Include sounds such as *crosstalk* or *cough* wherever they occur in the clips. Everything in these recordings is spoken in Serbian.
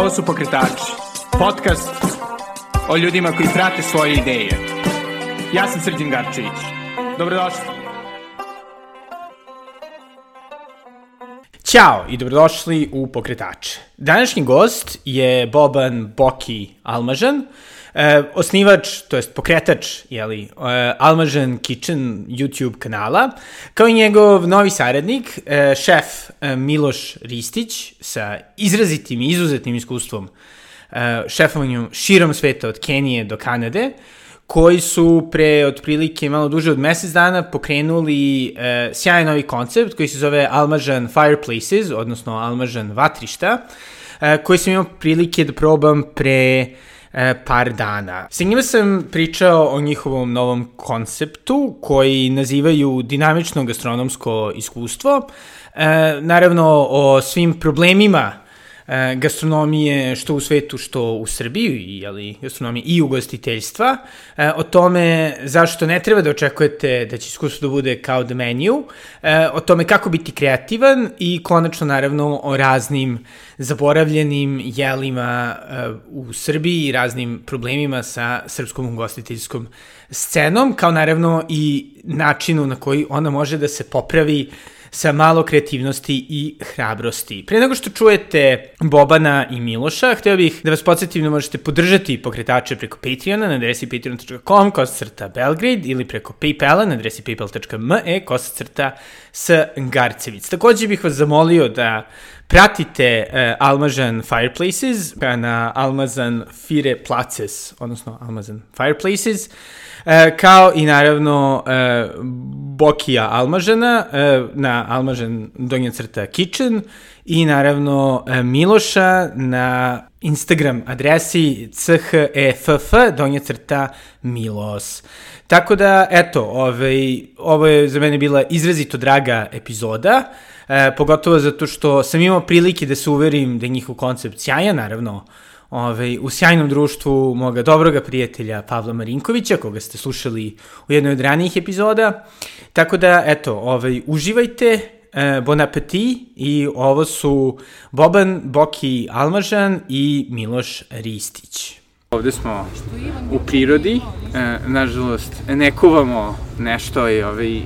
Ovo su Pokretači, podcast o ljudima koji prate svoje ideje. Ja sam Srđan Garčević. Dobrodošli. Ćao i dobrodošli u Pokretače. Današnji gost je Boban Boki Almažan, E, osnivač, to jest pokretač, jeli, e, Almažan Kitchen YouTube kanala, kao i njegov novi saradnik, e, šef e, Miloš Ristić, sa izrazitim i izuzetnim iskustvom e, šefovanju širom sveta od Kenije do Kanade, koji su pre otprilike malo duže od mesec dana pokrenuli e, sjajan novi koncept koji se zove Almažan Fireplaces, odnosno Almažan vatrišta, e, koji sam imao prilike da probam pre par dana. Sa njima sam pričao o njihovom novom konceptu koji nazivaju dinamično gastronomsko iskustvo, e, naravno o svim problemima e, gastronomije što u svetu, što u Srbiji, jeli, gastronomije i ugostiteljstva, e, o tome zašto ne treba da očekujete da će iskustvo da bude kao the menu, e, o tome kako biti kreativan i konačno naravno o raznim zaboravljenim jelima u Srbiji i raznim problemima sa srpskom ugostiteljskom scenom, kao naravno i načinu na koji ona može da se popravi sa malo kreativnosti i hrabrosti. Pre nego što čujete Bobana i Miloša, hteo bih da vas podsjetim da možete podržati pokretače preko Patreona na adresi patreon.com kosacrta Belgrade ili preko Paypala na adresi paypal.me kosacrta s Garcevic. Takođe bih vas zamolio da pratite uh, Almažan Fireplaces na Almazan Fire Places, odnosno Almazan Fireplaces, uh, kao i naravno uh, Bokija Almažana uh, na Almažan donja crta Kitchen i naravno uh, Miloša na Instagram adresi cheff donja crta Milos. Tako da, eto, ovaj, ovo je za mene bila izrazito draga epizoda. E, pogotovo zato što sam imao prilike da se uverim da je njihov koncept sjajan, naravno, ovaj, u sjajnom društvu moga dobroga prijatelja Pavla Marinkovića, koga ste slušali u jednoj od ranijih epizoda. Tako da, eto, ovaj, uživajte, e, bon appetit i ovo su Boban Boki Almažan i Miloš Ristić. Ovde smo u prirodi, e, nažalost ne kuvamo nešto i ovaj,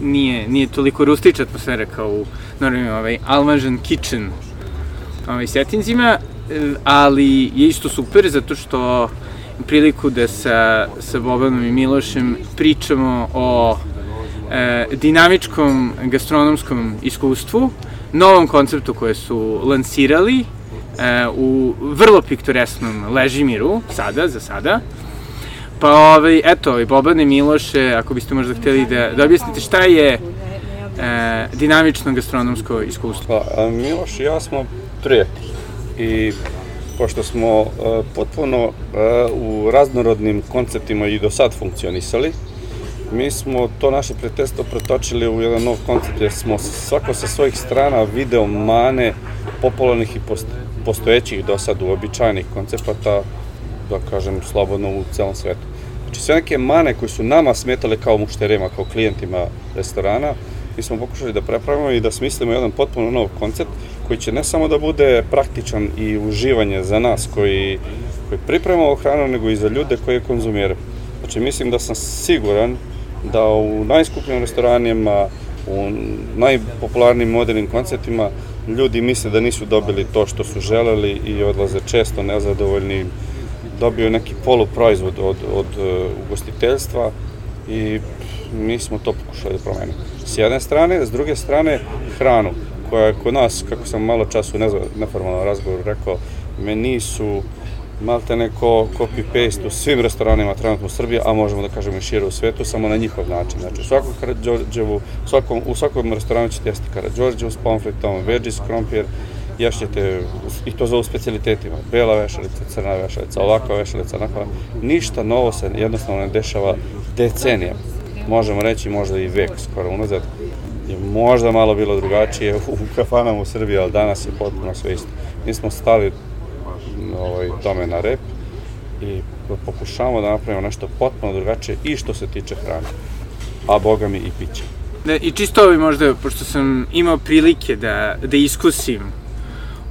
nije, nije toliko rustiča atmosfera kao u normalnim ovaj, Almažan Kitchen ovaj, setinzima, ali je isto super zato što priliku da sa, sa Bobanom i Milošem pričamo o dinamičkom gastronomskom iskustvu, novom konceptu koje su lansirali, e, u vrlo piktoresnom Ležimiru, sada, za sada. Pa, ovaj, eto, i Bobane Miloše, ako biste možda hteli da, da objasnite šta je e, dinamično gastronomsko iskustvo. Pa, Miloš i ja smo prijatelji i pošto smo uh, potpuno uh, u raznorodnim konceptima i do sad funkcionisali, mi smo to naše prijateljstvo pretočili u jedan nov koncept, jer smo svako sa svojih strana video mane popularnih i post postojećih do sad uobičajenih koncepata, da kažem, slobodno u celom svetu. Znači, sve neke mane koje su nama smetale kao mušterima, kao klijentima restorana, mi smo pokušali da prepravimo i da smislimo jedan potpuno nov koncept koji će ne samo da bude praktičan i uživanje za nas koji, koji pripremamo hranu, nego i za ljude koje konzumiramo. Znači, mislim da sam siguran da u najskupljim restoranima, u najpopularnijim modernim konceptima ljudi misle da nisu dobili to što su želeli i odlaze često nezadovoljni, dobiju neki poluproizvod od, od uh, ugostiteljstva i mi smo to pokušali da promenimo. S jedne strane, s druge strane, hranu, koja je kod nas, kako sam malo času neformalno razgovoru rekao, meni su malte neko copy-paste u svim restoranima trenutno u Srbiji, a možemo da kažemo i šire u svetu, samo na njihov način. Znači, u svakom Karadžorđevu, svakom, u svakom restoranu ćete jesti Karadžorđevu s pomfritom, veggies, krompir, ješćete, i to zovu specialitetima, bela vešalica, crna vešalica, ovakva vešalica, onakva. Ništa novo se jednostavno ne dešava decenija. Možemo reći možda i vek skoro unazad. Je možda malo bilo drugačije u kafanama u Srbiji, ali danas je potpuno sve isto. Mi smo stali ovaj, tome na rep i pokušavamo da napravimo nešto potpuno drugačije i što se tiče hrane, a boga mi i pića. Da, I čisto ovaj možda, pošto sam imao prilike da, da iskusim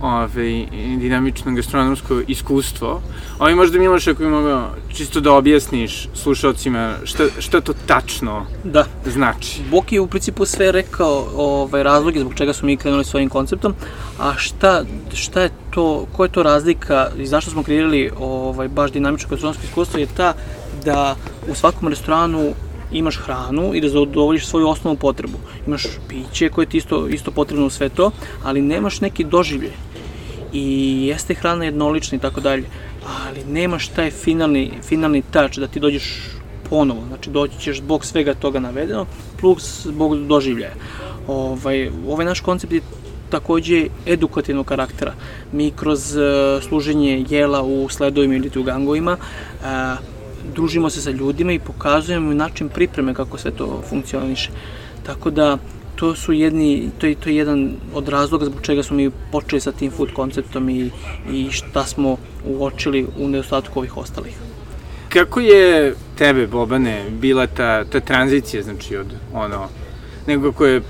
ove, dinamično gastronomsko iskustvo. Ovo možda Miloš, ako bi mogao čisto da objasniš slušalcima šta, šta to tačno da. znači. Boki je u principu sve rekao ovaj, razloge zbog čega smo mi krenuli s ovim konceptom, a šta, šta je to, koja je to razlika i zašto smo kreirali ovaj, baš dinamično gastronomsko iskustvo je ta da u svakom restoranu imaš hranu i da zadovoljiš svoju osnovnu potrebu. Imaš piće koje ti isto, isto potrebno u sve to, ali nemaš neki doživljaj. I jeste hrana jednolična i tako dalje, ali nemaš taj finalni, finalni touch da ti dođeš ponovo, znači doći ćeš zbog svega toga navedeno, plus zbog doživljaja. Ovaj, ovaj naš koncept je takođe edukativnog karaktera. Mi kroz uh, služenje jela u sledovima ili u gangovima uh, družimo se sa ljudima i pokazujemo način pripreme kako sve to funkcioniše. Tako da to su jedni, to je, to je jedan od razloga zbog čega smo mi počeli sa tim food konceptom i, i šta smo uočili u nedostatku ovih ostalih. Kako je tebe, Bobane, bila ta, ta tranzicija, znači od ono, nego ko je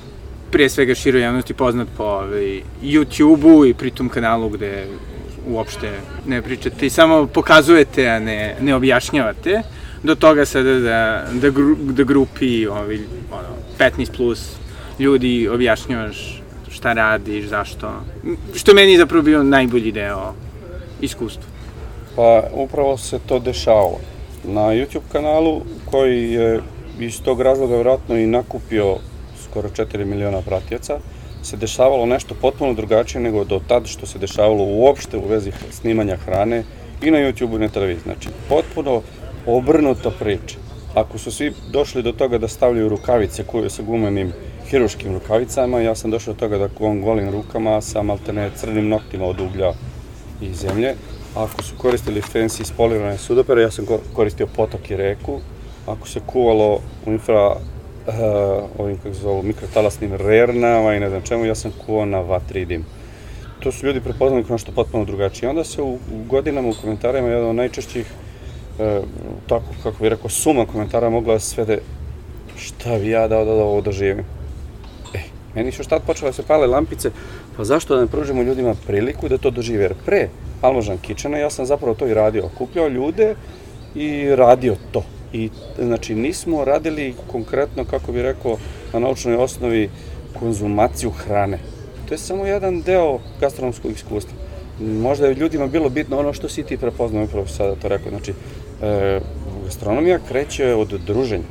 prije svega široj javnosti poznat po ovaj, YouTube-u i pritom kanalu gde uopšte ne pričate i samo pokazujete, a ne, ne objašnjavate, do toga sada da, da, gru, da grupi ovi, ono, 15 plus ljudi objašnjavaš šta radiš, zašto. Što meni zapravo bio najbolji deo iskustva. Pa upravo se to dešavalo. Na YouTube kanalu koji je iz tog razloga vjerojatno i nakupio skoro 4 miliona pratioca, se dešavalo nešto potpuno drugačije nego do tad što se dešavalo uopšte u vezi snimanja hrane i na YouTube-u i na televiziji. Znači, potpuno obrnuta priča. Ako su svi došli do toga da stavljaju rukavice koje sa gumenim hiruškim rukavicama, ja sam došao do toga da on golim rukama sa maltene crnim noktima od uglja i zemlje. Ako su koristili fancy spolirane sudopere, ja sam koristio potok i reku. Ako se kuvalo u infra uh, ovim, kako se zovu, mikrotalasnim rernama i ne znam čemu, ja sam kuvao na vatri dim. To su ljudi prepoznali kao nešto potpuno drugačije. Onda se u, u godinama u komentarima jedan od najčešćih uh, tako, kako bih rekao, suma komentara mogla da svede šta bi ja dao da, da ovo doživim. Meni su počele da se pale lampice, pa zašto da ne pružimo ljudima priliku da to dožive? Jer pre Almožan Kitchena ja sam zapravo to i radio, okupljao ljude i radio to. I znači nismo radili konkretno, kako bi rekao, na naučnoj osnovi konzumaciju hrane. To je samo jedan deo gastronomskog iskustva. Možda je ljudima bilo bitno ono što si ti prepoznao, upravo sada to rekao. Znači, e, gastronomija kreće od druženja,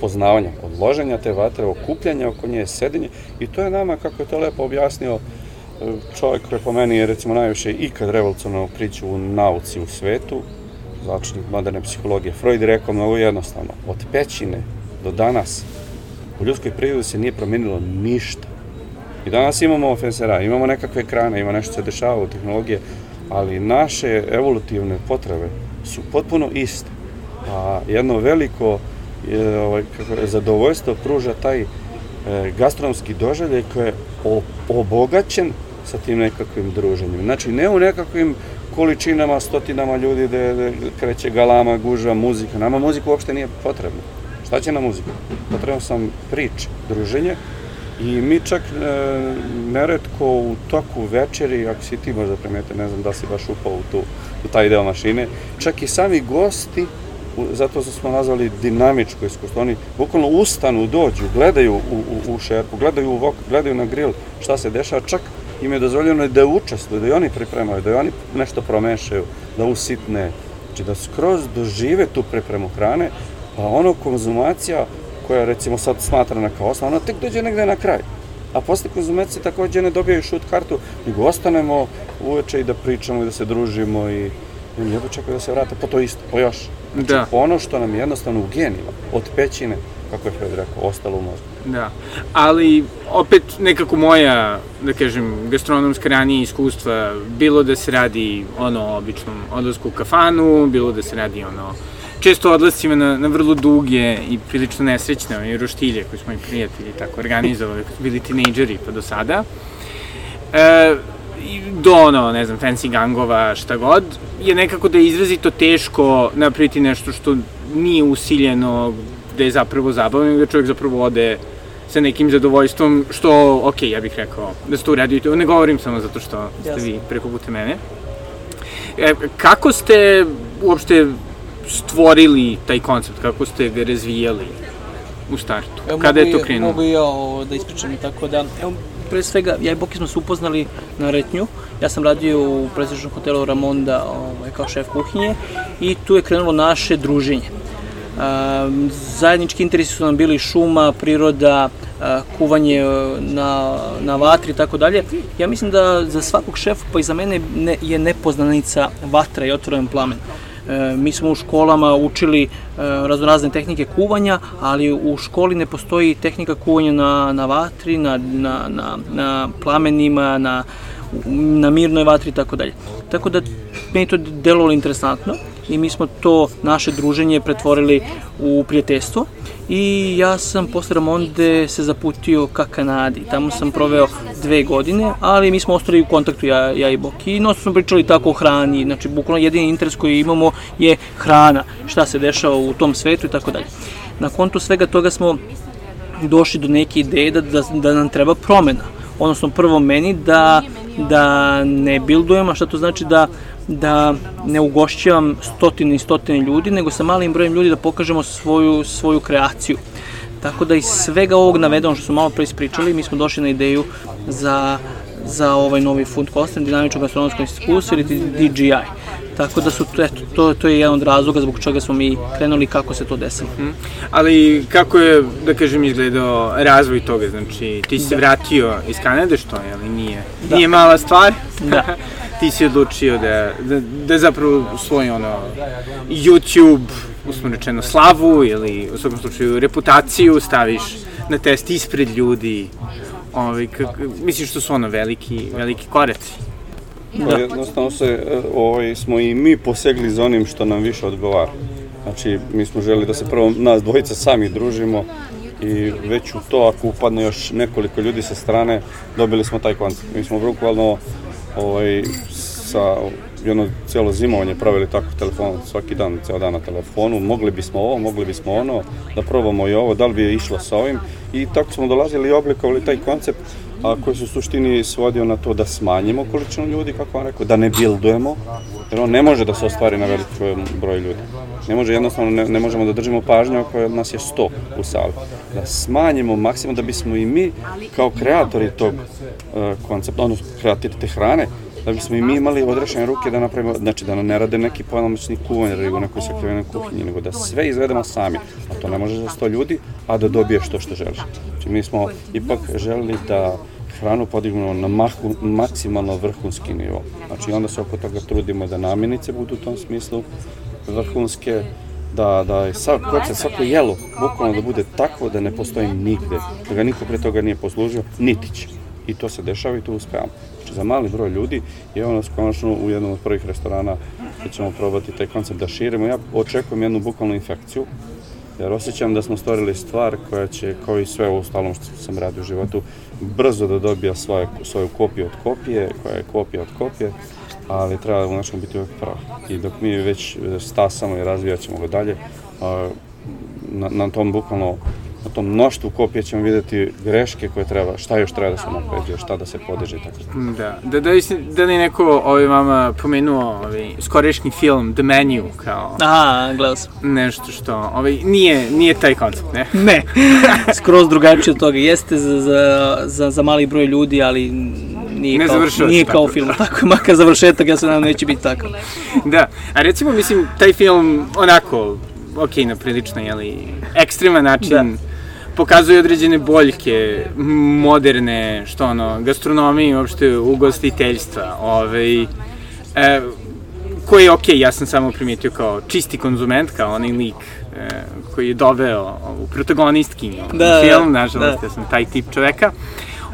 poznavanja, od loženja te vatre, okupljanja oko nje, sedenje i to je nama, kako je to lepo objasnio e, čovjek koji po meni je recimo najviše ikad revolucionalno priću u nauci u svetu, začetnik moderne psihologije. Freud je rekao mnogo jednostavno, od pećine do danas u ljudskoj prirodi se nije promenilo ništa. I danas imamo ofensera, imamo nekakve ekrane, ima nešto se dešava u tehnologije, ali naše evolutivne potrebe su potpuno iste. A jedno veliko ovaj, kako zadovoljstvo pruža taj e, gastronomski doživljaj koji je obogaćen sa tim nekakvim druženjem. Znači, ne u nekakvim količinama, stotinama ljudi da, kreće galama, gužva, muzika. Nama muzika uopšte nije potrebna. Šta će na muziku? Potrebno sam prič, druženje i mi čak e, neretko u toku večeri, ako si ti možda primete, ne znam da si baš upao u, tu, u taj deo mašine, čak i sami gosti zato smo nazvali dinamičko iskustvo. Oni bukvalno ustanu, dođu, gledaju u, u, u šerpu, gledaju u vok, gledaju na grill šta se dešava, čak im je dozvoljeno da učestvuju, da i oni pripremaju, da i oni nešto promešaju, da usitne, znači da skroz dožive tu pripremu hrane, pa ono konzumacija koja recimo sad smatrana kao osnova, ona tek dođe negde na kraj. A posle konzumacije takođe ne dobijaju šut kartu, nego ostanemo uveče i da pričamo i da se družimo i i jedno čekaju da se vrate po to isto, po još. Znači, da. ono što nam je jednostavno u genima, od pećine, kako je Fred rekao, ostalo u mozgu. Da, ali opet nekako moja, da kažem, gastronomska ranije iskustva, bilo da se radi ono običnom odlasku u kafanu, bilo da se radi ono često odlascima na, na vrlo duge i prilično nesrećne i roštilje koje smo i prijatelji tako organizovali, bili tinejdžeri pa do sada. E, do ono, ne znam, fancy gangova, šta god, je nekako da je izrazito teško napraviti nešto što nije usiljeno, da je zapravo zabavno, da čovjek zapravo ode sa nekim zadovoljstvom, što, ok, ja bih rekao da ste uradili, ne govorim samo zato što ste Jasne. vi preko puta mene. E, kako ste uopšte stvorili taj koncept, kako ste ga razvijali u startu? Evo, Kada je to krenulo? Mogu i ja ovo da ispričam tako da, evo, pre svega, ja i Boki smo se upoznali na Retnju. Ja sam radio u prestižnom hotelu Ramonda ovaj, kao šef kuhinje i tu je krenulo naše druženje. Um, zajednički interesi su nam bili šuma, priroda, a, kuvanje e, na, na vatri i tako dalje. Ja mislim da za svakog šefa, pa i za mene ne, je nepoznanica vatra i otvoren plamen. E, mi smo u školama učili e, raznorazne tehnike kuvanja, ali u školi ne postoji tehnika kuvanja na, na vatri, na, na, na, na plamenima, na, na mirnoj vatri i tako dalje. Tako da meni to delovalo interesantno i mi smo to naše druženje pretvorili u prijateljstvo i ja sam posle Ramonde se zaputio ka Kanadi. Tamo sam proveo dve godine, ali mi smo ostali u kontaktu, ja, ja i Boki, i noć smo pričali tako o hrani, znači bukvalno jedini interes koji imamo je hrana, šta se dešava u tom svetu i tako dalje. Na kontu svega toga smo došli do neke ideje da, da, da nam treba promena. Odnosno, prvo meni da, da ne bildujem, a šta to znači da, da ne ugošćavam stotine i stotine ljudi, nego sa malim brojem ljudi da pokažemo svoju, svoju kreaciju. Tako da iz svega ovog navedenog što smo malo pre ispričali, mi smo došli na ideju za, za ovaj novi food content, dinamično gastronomsko iskustvo ili DGI. Tako da su, to, eto, to, to je jedan od razloga zbog čega smo mi krenuli kako se to desilo. Ali kako je, da kažem, izgledao razvoj toga? Znači, ti si se vratio iz Kanade, što je, ali nije, Da. nije mala stvar. Da. *laughs* ti si odlučio da, da, da zapravo svoj ono, YouTube, usmo rečeno, slavu ili u svakom slučaju reputaciju staviš na test ispred ljudi. Ovaj, kak, misliš što su ono veliki, veliki koraci? Pa jednostavno se, e, ovaj, smo i mi posegli za onim što nam više odgovara. Znači, mi smo želi da se prvo nas dvojica sami družimo i već u to, ako upadne još nekoliko ljudi sa strane, dobili smo taj koncept. Mi smo bukvalno ovaj, sa jedno cijelo zimovanje pravili tako telefon, svaki dan, ceo dan na telefonu, mogli bismo ovo, mogli bismo ono, da probamo i ovo, da li bi išlo sa ovim. I tako smo dolazili i oblikovali taj koncept a koji se suštini svodio na to da smanjimo količinu ljudi, kako vam rekao, da ne bildujemo, jer on ne može da se ostvari na velik broj ljudi. Ne može, jednostavno ne, ne možemo da držimo pažnju ako nas je 100 u sali. Da smanjimo maksimum da bismo i mi kao kreatori tog uh, koncepta, odnosno kreatori te hrane, da bismo i mi imali odrešene ruke da napravimo, znači da ne rade neki ponomoćni kuvanje, da u nekoj sakrivenoj kuhinji, nego da sve izvedemo sami, a to ne može za 100 ljudi, a da dobiješ to što želiš. Znači mi smo ipak želeli da hranu podignemo na mahu, maksimalno vrhunski nivo. Znači onda se oko toga trudimo da namirnice budu u tom smislu vrhunske, da, da sav koncept, svako jelo, bukvalno da bude takvo da ne postoji nigde, da ga niko pre toga nije poslužio, niti će. I to se dešava i to uspevamo. Za mali broj ljudi i evo nas konačno u jednom od prvih restorana gde ćemo probati taj koncept da širimo. Ja očekujem jednu bukvalnu infekciju, jer osjećam da smo stvorili stvar koja će, kao i sve u ostalom što sam radio u životu, brzo da dobija svoje, svoju kopiju od kopije, koja je kopija od kopije, ali treba u našem biti uvek prava. I dok mi već stasamo i razvijat ćemo ga dalje, na, na tom bukvalno na tom mnoštvu kopija ćemo videti greške koje treba, šta još treba da se napređuje, šta da se podiže i tako da. Da, da, da, li, da neko ovaj, vama pomenuo ovaj, skorešnji film The Menu kao Aha, gledao sam. nešto što ovaj, nije, nije taj koncept, ne? *laughs* Ne, skroz drugačije od toga. Jeste za, za, za, za mali broj ljudi, ali nije, Ne kao, nije tako. kao film. *laughs* Tako je, makar završetak, ja se nadam neće biti tako. Da, a recimo, mislim, taj film onako, ok, na prilično, jeli, ekstreman način, Da. Pokazuje određene boljke moderne, što ono, gastronomije i uopšte ugostiteljstva, ovaj, e, koji je ok, ja sam samo primetio kao čisti konzument, kao onaj lik e, koji je doveo ovu protagonistkinju Da, u da, film, nažalost, da. ja sam taj tip čoveka.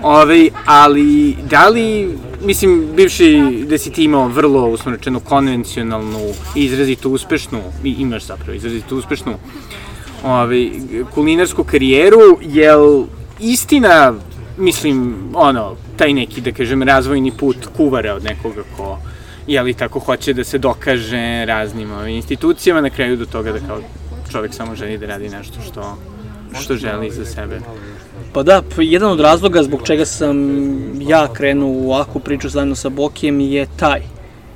Ove, ali, da li, mislim, bivši da si ti imao vrlo, uslovno rečeno, konvencionalnu i izrazito uspešnu, i imaš zapravo izrazito uspešnu ove, kulinarsku karijeru, jel istina, mislim, ono, taj neki, da kažem, razvojni put kuvara od nekoga ko, jeli tako hoće da se dokaže raznim ovim institucijama, na kraju do toga da kao čovek samo želi da radi nešto što, što želi za sebe. Pa da, jedan od razloga zbog čega sam ja krenuo u ovakvu priču zajedno sa Bokijem je taj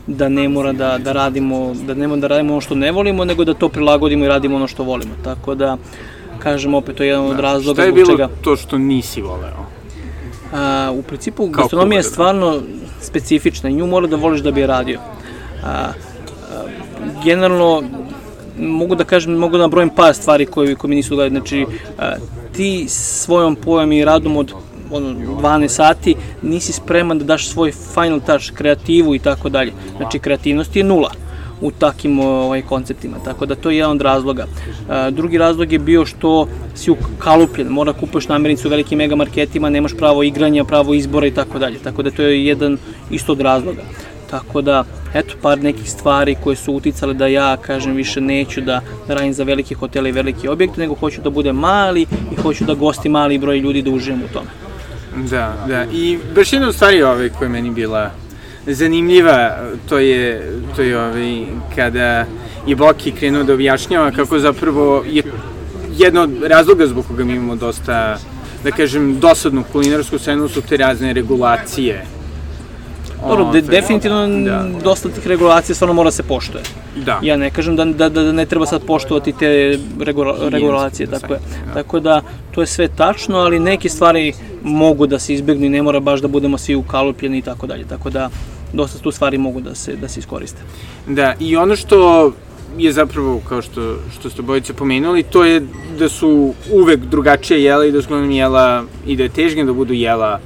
da ne mora da, da radimo, da ne mora da radimo ono što ne volimo, nego da to prilagodimo i radimo ono što volimo. Tako da, kažem opet, to je jedan od da, razloga zbog čega... Šta je bilo to što nisi voleo? A, u principu, Kao gastronomija je stvarno specifična i nju mora da voliš da bi je radio. A, a, generalno, mogu da kažem, mogu da nabrojim par stvari koje, koje mi nisu dogadali. Znači, a, ti svojom pojom i radom od ono, 12 sati nisi spreman da daš svoj final touch, kreativu i tako dalje. Znači, kreativnost je nula u takim ovaj, konceptima, tako da to je jedan od razloga. E, drugi razlog je bio što si ukalupljen, mora da kupuješ namirnicu u velikim mega marketima, nemaš pravo igranja, pravo izbora i tako dalje, tako da to je jedan isto od razloga. Tako da, eto, par nekih stvari koje su uticale da ja, kažem, više neću da, radim za velike hotele i velike objekte, nego hoću da bude mali i hoću da gosti mali broj ljudi da uživam u tome. Da, da. I baš jedna od stvari ove koja meni bila zanimljiva, to je, to je ovaj, kada je Boki krenuo da objašnjava kako zapravo je jedno od razloga zbog koga mi imamo dosta, da kažem, dosadnu kulinarsku scenu su te razne regulacije. Dobro, de, definitivno da. dosta tih regulacija stvarno mora se poštuje. Da. Ja ne kažem da, da, da ne treba sad poštovati te regula, regulacije, tako je. Da. Tako da, to je sve tačno, ali neke stvari mogu da se izbjegnu i ne mora baš da budemo svi ukalupljeni i tako dalje. Tako da, dosta tu stvari mogu da se, da se iskoriste. Da, i ono što je zapravo, kao što, što ste bojice pomenuli, to je da su uvek drugačije jela i da su jela i da je težnje da budu jela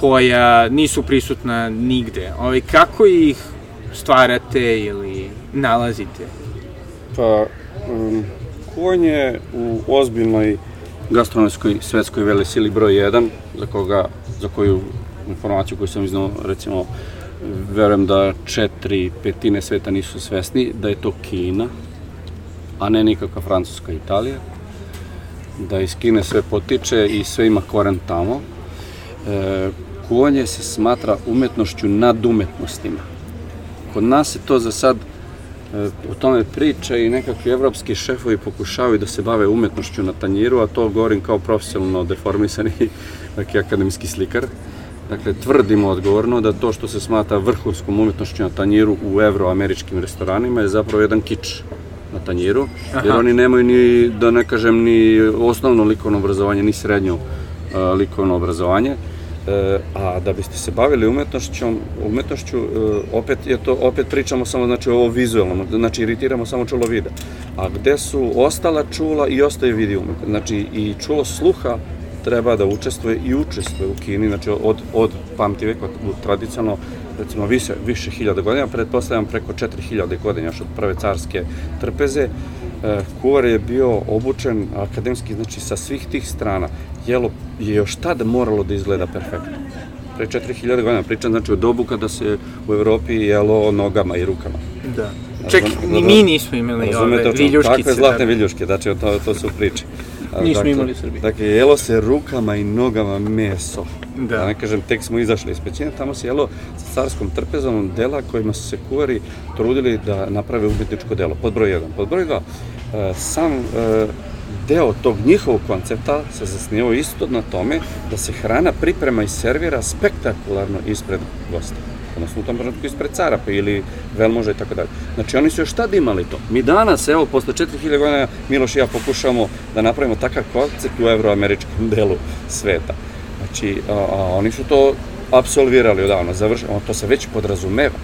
koja nisu prisutna nigde. Ovaj, kako ih stvarate ili nalazite? Pa, um, konj je u ozbiljnoj gastronomskoj svetskoj velesili broj 1, za, koga, za koju informaciju koju sam iznao, recimo, verujem da četiri petine sveta nisu svesni da je to Kina, a ne nikakva Francuska i Italija, da iz Kine sve potiče i sve ima koren tamo. E, kuvanje se smatra umetnošću nad umetnostima. Kod nas se to za sad e, o tome priča i nekakvi evropski šefovi pokušavaju da se bave umetnošću na tanjiru, a to govorim kao profesionalno deformisani *laughs* dakle, akademski slikar. Dakle, tvrdimo odgovorno da to što se smata vrhunskom umetnošću na tanjiru u evroameričkim restoranima je zapravo jedan kič na tanjiru, jer Aha. oni nemaju ni, da ne kažem, ni osnovno likovno obrazovanje, ni srednjo uh, likovno obrazovanje. E, a da biste se bavili umetnošću, umetnošću, opet je to, opet pričamo samo znači ovo vizualno, znači iritiramo samo čulo vida. A gde su ostala čula i ostaje vidi umetnost, znači i čulo sluha treba da učestvuje i učestvuje u Kini, znači od, od pamti veka, tradicionalno, recimo više, više hiljada godina, pretpostavljam preko 4000 godina, još od prve carske trpeze, kuvar je bio obučen akademski, znači sa svih tih strana. Jelo je još tada moralo da izgleda perfektno. Pre 4000 godina pričam, znači o dobu kada se u Evropi jelo nogama i rukama. Da. Ček, ni mi nismo imali ove viljuškice. Takve zlatne da. viljuške, znači to, to su priče. Nismo dakle, imali u Srbiji. Dakle, jelo se rukama i nogama meso. Da. Da ne kažem, tek smo izašli iz pećine, tamo se jelo sa carskom trpezom dela kojima su se kuvari trudili da naprave umetničko delo. Pod broj 1. Pod broj 2. E, sam e, deo tog njihovog koncepta se zasnijao isto na tome da se hrana priprema i servira spektakularno ispred gosta odnosno u tom trenutku ispred carapa ili velmoža i tako dalje. Znači oni su još tad imali to. Mi danas, evo, posle 4000 godina, Miloš i ja pokušamo da napravimo takav koncept u evroameričkom *laughs* delu sveta. Znači, a, a oni su to absolvirali odavno, završeno, to se već podrazumeva.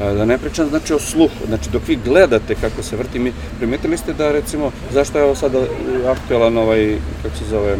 Da ne pričam znači o sluhu, znači dok vi gledate kako se vrti, mi primetili ste da recimo, zašto je ovo sada aktualan ovaj, kako se zove,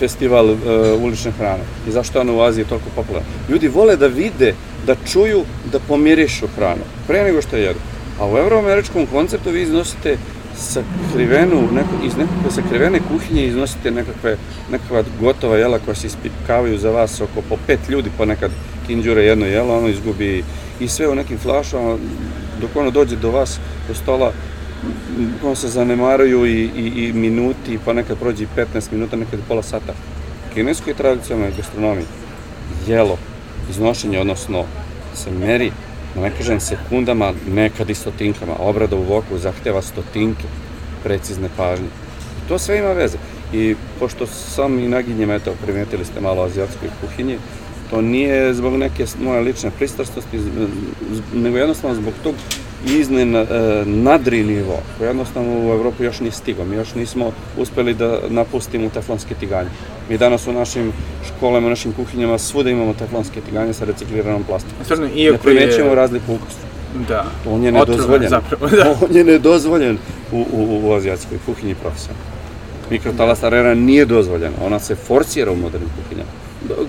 festival uh, ulične hrane i zašto je ona u Aziji toliko popularna. Ljudi vole da vide, da čuju, da pomirišu hranu, pre nego što jedu. A u evroameričkom konceptu vi iznosite sakrivenu, neko, iz nekakve sakrivene kuhinje iznosite nekakve, nekakva gotova jela koja se ispikavaju za vas oko po pet ljudi, ponekad kinđure jedno jelo, ono izgubi i sve u nekim flašama, dok ono dođe do vas, do stola, on se zanemaruju i, i, i minuti, pa nekad prođe i 15 minuta, nekad pola sata. Kineskoj tradicionalnoj gastronomiji jelo, iznošenje, odnosno se meri, da ne kažem sekundama, nekad i stotinkama. Obrada u voku zahteva stotinke precizne pažnje. I to sve ima veze. I pošto sam i naginjem, eto, primetili ste malo azijatskoj kuhinji, to nije zbog neke moje lične pristrasnosti, nego jednostavno zbog tog iznen e, nadri nivo, koji jednostavno u Evropu još nije stigao. Mi još nismo uspeli da napustimo teflonske tiganje. Mi danas u našim školama, u našim kuhinjama svuda imamo teflonske tiganje sa recikliranom plastikom. Stvarno, Ne iako primećujemo je... razliku ukusu. Da. On je nedozvoljen. Zapravo, da. *laughs* On je nedozvoljen u, u, u azijatskoj kuhinji profesionalno. Mikrotalasna arena nije dozvoljena, ona se forsira u modernim kuhinjama.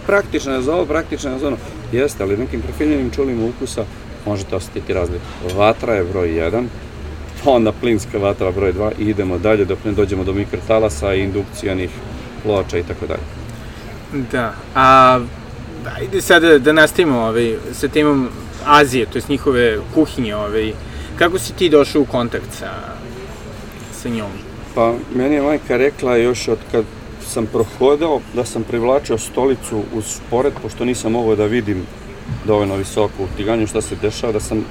Praktično je za ovo, praktično je za ono. Jeste, ali nekim prefinjenim čulima ukusa možete osjetiti razliku. Vatra je broj 1, pa onda plinska vatra broj 2 i idemo dalje dok ne dođemo do mikrotalasa i indukcijanih ploča i tako dalje. Da, a ajde sada da nastavimo ovaj, sa temom Azije, to jest njihove kuhinje. Ovaj. Kako si ti došao u kontakt sa, sa njom? Pa, meni je majka rekla još od kad sam prohodao da sam privlačio stolicu uz šporet, pošto nisam mogao da vidim dovoljno visoko u tiganju šta se dešava, da sam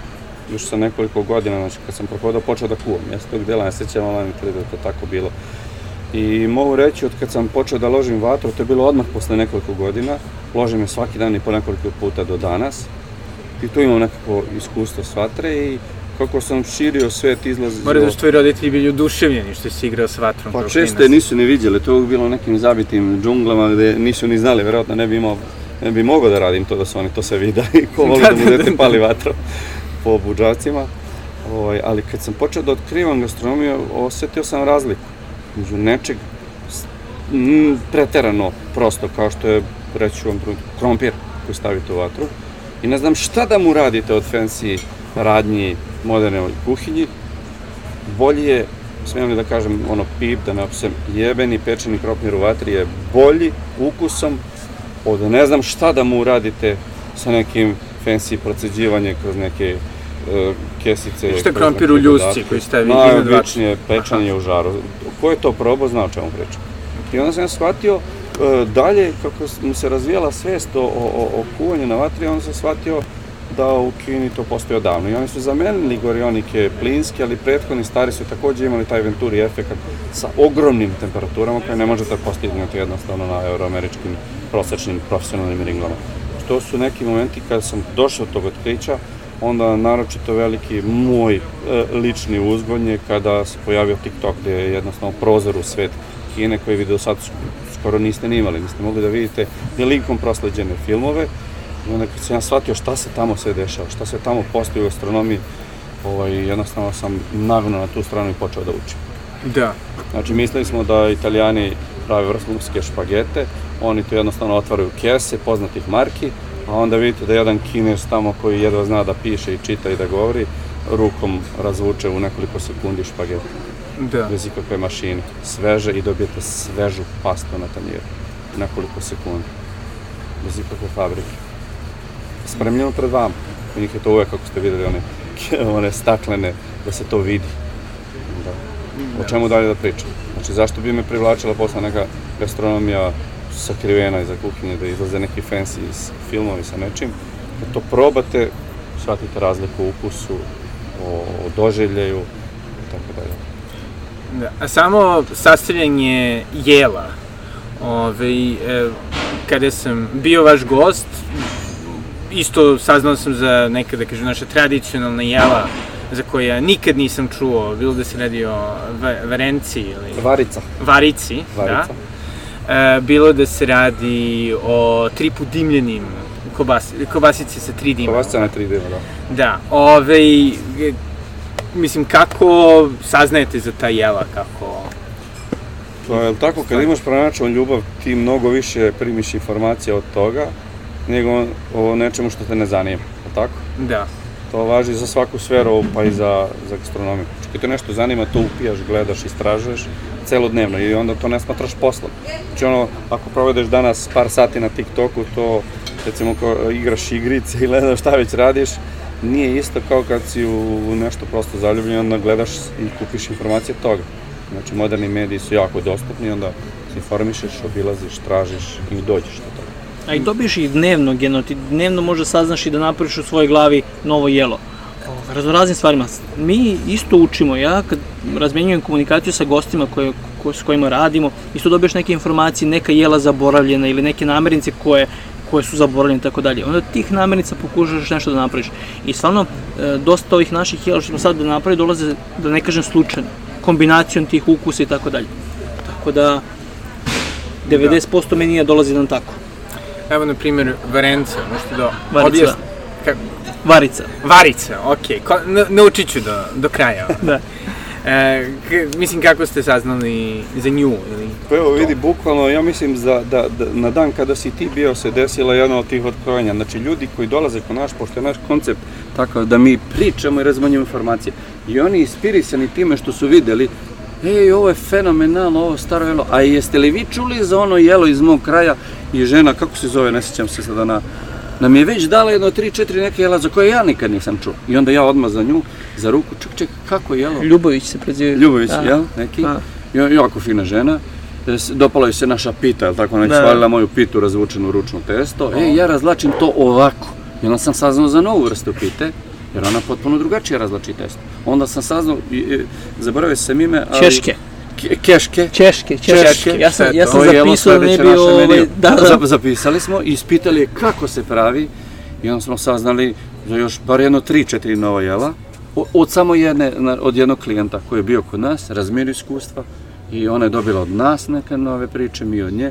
još sa nekoliko godina, znači kad sam prohodao, počeo da kuvam. Ja se tog dela ne sećam, ali mi da je to tako bilo. I mogu reći, od kad sam počeo da ložim vatru, to je bilo odmah posle nekoliko godina, ložim je svaki dan i po nekoliko puta do danas. I tu imam nekako iskustvo s vatre i kako sam širio svet izlazio... Mora da su tvoji roditelji bili oduševljeni što si igrao s vatrom. Pa često je nisu ni vidjeli, to je bilo nekim zabitim džunglama gde nisu ni znali, verovatno ne bi imao, ne bi mogao da radim to da su oni to sve videli, *laughs* ko voli da mu Da, da, dete da. pali vatro po buđacima. Ovaj, ali kad sam počeo da otkrivam gastronomiju, osetio sam razliku među nečeg preterano prosto, kao što je, reći vam, krompir koji stavite u vatru. I ne znam šta da mu radite od fancy radnji moderne kuhinji, bolji je, smijem li da kažem ono pip, da ne opsem, jebeni pečeni krompir u vatri je bolji ukusom od ne znam šta da mu uradite sa nekim fancy proceđivanje kroz neke e, kesice. Šta krompir u ljusci koji stavi? Najobičnije pečanje u žaru. Ko je to probao, zna o čemu pričam. I onda sam ja shvatio e, dalje, kako mu se razvijala svest o, o, o kuvanju na vatri, onda sam shvatio da u Kini to postoji odavno. I oni su zamenili gorionike plinske, ali prethodni stari su takođe imali taj Venturi efekat sa ogromnim temperaturama koje ne možete postignuti jednostavno na euroameričkim prosečnim profesionalnim ringlama. To su neki momenti kada sam došao do tog otkrića, onda naročito veliki moj e, lični uzgon je kada se pojavio TikTok gde je jednostavno prozor u svet Kine koji vi do sad skoro niste ni imali, niste mogli da vidite ni linkom prosleđene filmove i onda kad sam ja shvatio šta se tamo sve dešava, šta se tamo postoji u gastronomiji, ovaj, jednostavno sam nagno na tu stranu i počeo da učim. Da. Znači, mislili smo da italijani prave vrhunske špagete, oni to jednostavno otvaraju kese poznatih marki, a onda vidite da jedan kinez tamo koji jedva zna da piše i čita i da govori, rukom razvuče u nekoliko sekundi špagete, Da. bez ikakve mašine, sveže i dobijete svežu pastu na tanjiru, nekoliko sekundi, bez ikakve fabrike. Spremljeno pred vama, u njih je to uvek, kako ste videli, one, *laughs* one staklene, da se to vidi. Da. O čemu dalje da pričam? Znači, zašto bi me privlačila posle neka gastronomija sakrivena iza kuhinje, da izlaze neki fancy iz filmovi sa nečim. Kad to probate, shvatite razliku u ukusu, o, o doživljaju i tako dalje. Da, a samo sastavljanje jela. Ove, e, kada sam bio vaš gost, isto saznao sam za neka, da kažem, naša tradicionalna jela za koje ja nikad nisam čuo, bilo da se radi o va- varenci ili Varica. varici, Varica. da. E, bilo da se radi o tripu dimljenim kobas, kobasice sa tri dima. Kobasica na 3 dima, da. Da, ovaj, e, mislim, kako saznajete za ta jela, kako... To je tako, kad imaš pronačan ljubav, ti mnogo više primiš informacija od toga, nego o nečemu što te ne zanima, je tako? Da, To važi za svaku sferu, pa i za, za gastronomiju. Kad te nešto zanima, to upijaš, gledaš, istražuješ celodnevno i onda to ne smatraš poslom. Znači ono, ako provedeš danas par sati na TikToku, to recimo kao igraš igrice i gledaš šta već radiš, nije isto kao kad si u, nešto prosto zaljubljen, onda gledaš i kupiš informacije toga. Znači, moderni mediji su jako dostupni, onda se informišeš, obilaziš, tražiš i dođeš do toga. A i dobiješ i dnevno, geno, ti dnevno možda saznaš i da napraviš u svojoj glavi novo jelo. Raznoraznim stvarima. Mi isto učimo, ja kad razmenjujem komunikaciju sa gostima koje ko, s kojima radimo, isto dobiješ neke informacije, neka jela zaboravljena ili neke namirnice koje koje su zaboravljene i tako dalje. Onda tih namirnica pokušaš nešto da napraviš. I stvarno, e, dosta ovih naših jela što smo sad da napravi dolaze, da ne kažem slučajno, kombinacijom tih ukusa i tako dalje. Tako da, 90% menija dolazi nam tako. Evo, na primjer, varence, možete da Varica. objasnite? Kako? Varica. Varica, okej, okay. na, naučit ću do, do kraja. *laughs* Da. E, k, mislim, kako ste saznali za nju? Ili... Pa evo vidi, bukvalno, ja mislim da, da, da na dan kada si ti bio se desila jedna od tih otkrovenja. Znači ljudi koji dolaze kod naš, pošto je naš koncept takav da mi pričamo i razmanjujemo informacije. I oni ispirisani time što su videli Ej, ovo je fenomenalno, ovo staro jelo. A jeste li vi čuli za ono jelo iz mog kraja i žena, kako se zove, ne sjećam se sada na, nam je već dala jedno tri, četiri neke jela za koje ja nikad nisam čuo. I onda ja odmah za nju, za ruku, ček, ček, kako je jelo? Ljubović se preziva. Ljubović, Da. jel, neki? Da. Jako fina žena. E, Dopala joj se naša pita, jel tako, ona je Da. svalila moju pitu razvučenu ručno testo. E, ja razlačim to ovako. I onda sam saznao za novu vrstu pite, jer ona potpuno drugačije razlači testo. Onda sam saznao, zaboravio sam ime, ali... Češke. Ke- keške. Češke, češke. Češke. Ja sam, ja sam zapisao da ne bi ovaj, da, da, Zap- Zapisali smo i ispitali kako se pravi i onda smo saznali za još bar jedno tri, četiri nova jela od samo jedne, od jednog klijenta koji je bio kod nas, razmjerio iskustva i ona je dobila od nas neke nove priče, mi od nje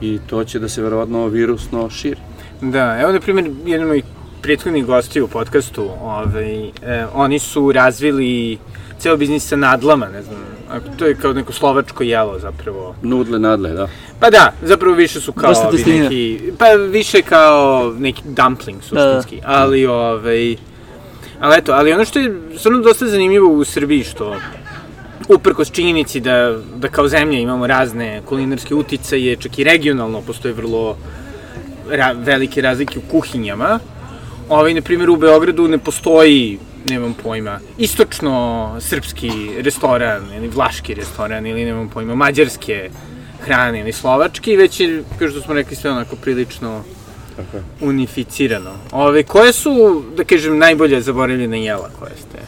i to će da se verovatno virusno širi. Da, evo na primjer, jedan od mojih prethodnih gosti u podcastu, ovaj, e, oni su razvili ceo biznis sa nadlama, ne znam, ako to je kao neko slovačko jelo zapravo. Nudle, nadle, da. Pa da, zapravo više su kao ovi neki, pa više kao neki dumpling suštinski, ali ovaj, ali eto, ali ono što je stvarno dosta zanimljivo u Srbiji, što uprkos činjenici da, da kao zemlja imamo razne kulinarske uticaje, čak i regionalno postoje vrlo ra, velike razlike u kuhinjama. Ovaj, na primjer, u Beogradu ne postoji, nemam pojma, istočno-srpski restoran ili vlaški restoran ili nemam pojma, mađarske hrane ili slovački, već je, kao što smo rekli, sve onako prilično Tako je. unificirano. Ove, koje su, da kažem, najbolje zaboravljena jela koje ste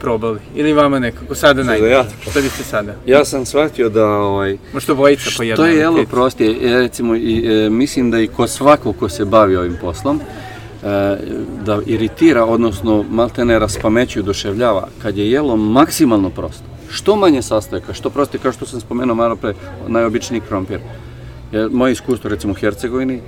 probali? Ili vama nekako sada Sada najbolje? ja? Šta biste sada? Ja sam shvatio da ovaj, Možda obojica po jednom. To je jelo prostije, ja recimo i, e, mislim da i ko svako ko se bavi ovim poslom, da iritira, odnosno maltene raspameću i oduševljava, kad je jelo maksimalno prosto. Što manje sastojaka, što prosti, kao što sam spomenuo malo pre, najobičniji krompir. Je, moje iskustvo, recimo u Hercegovini,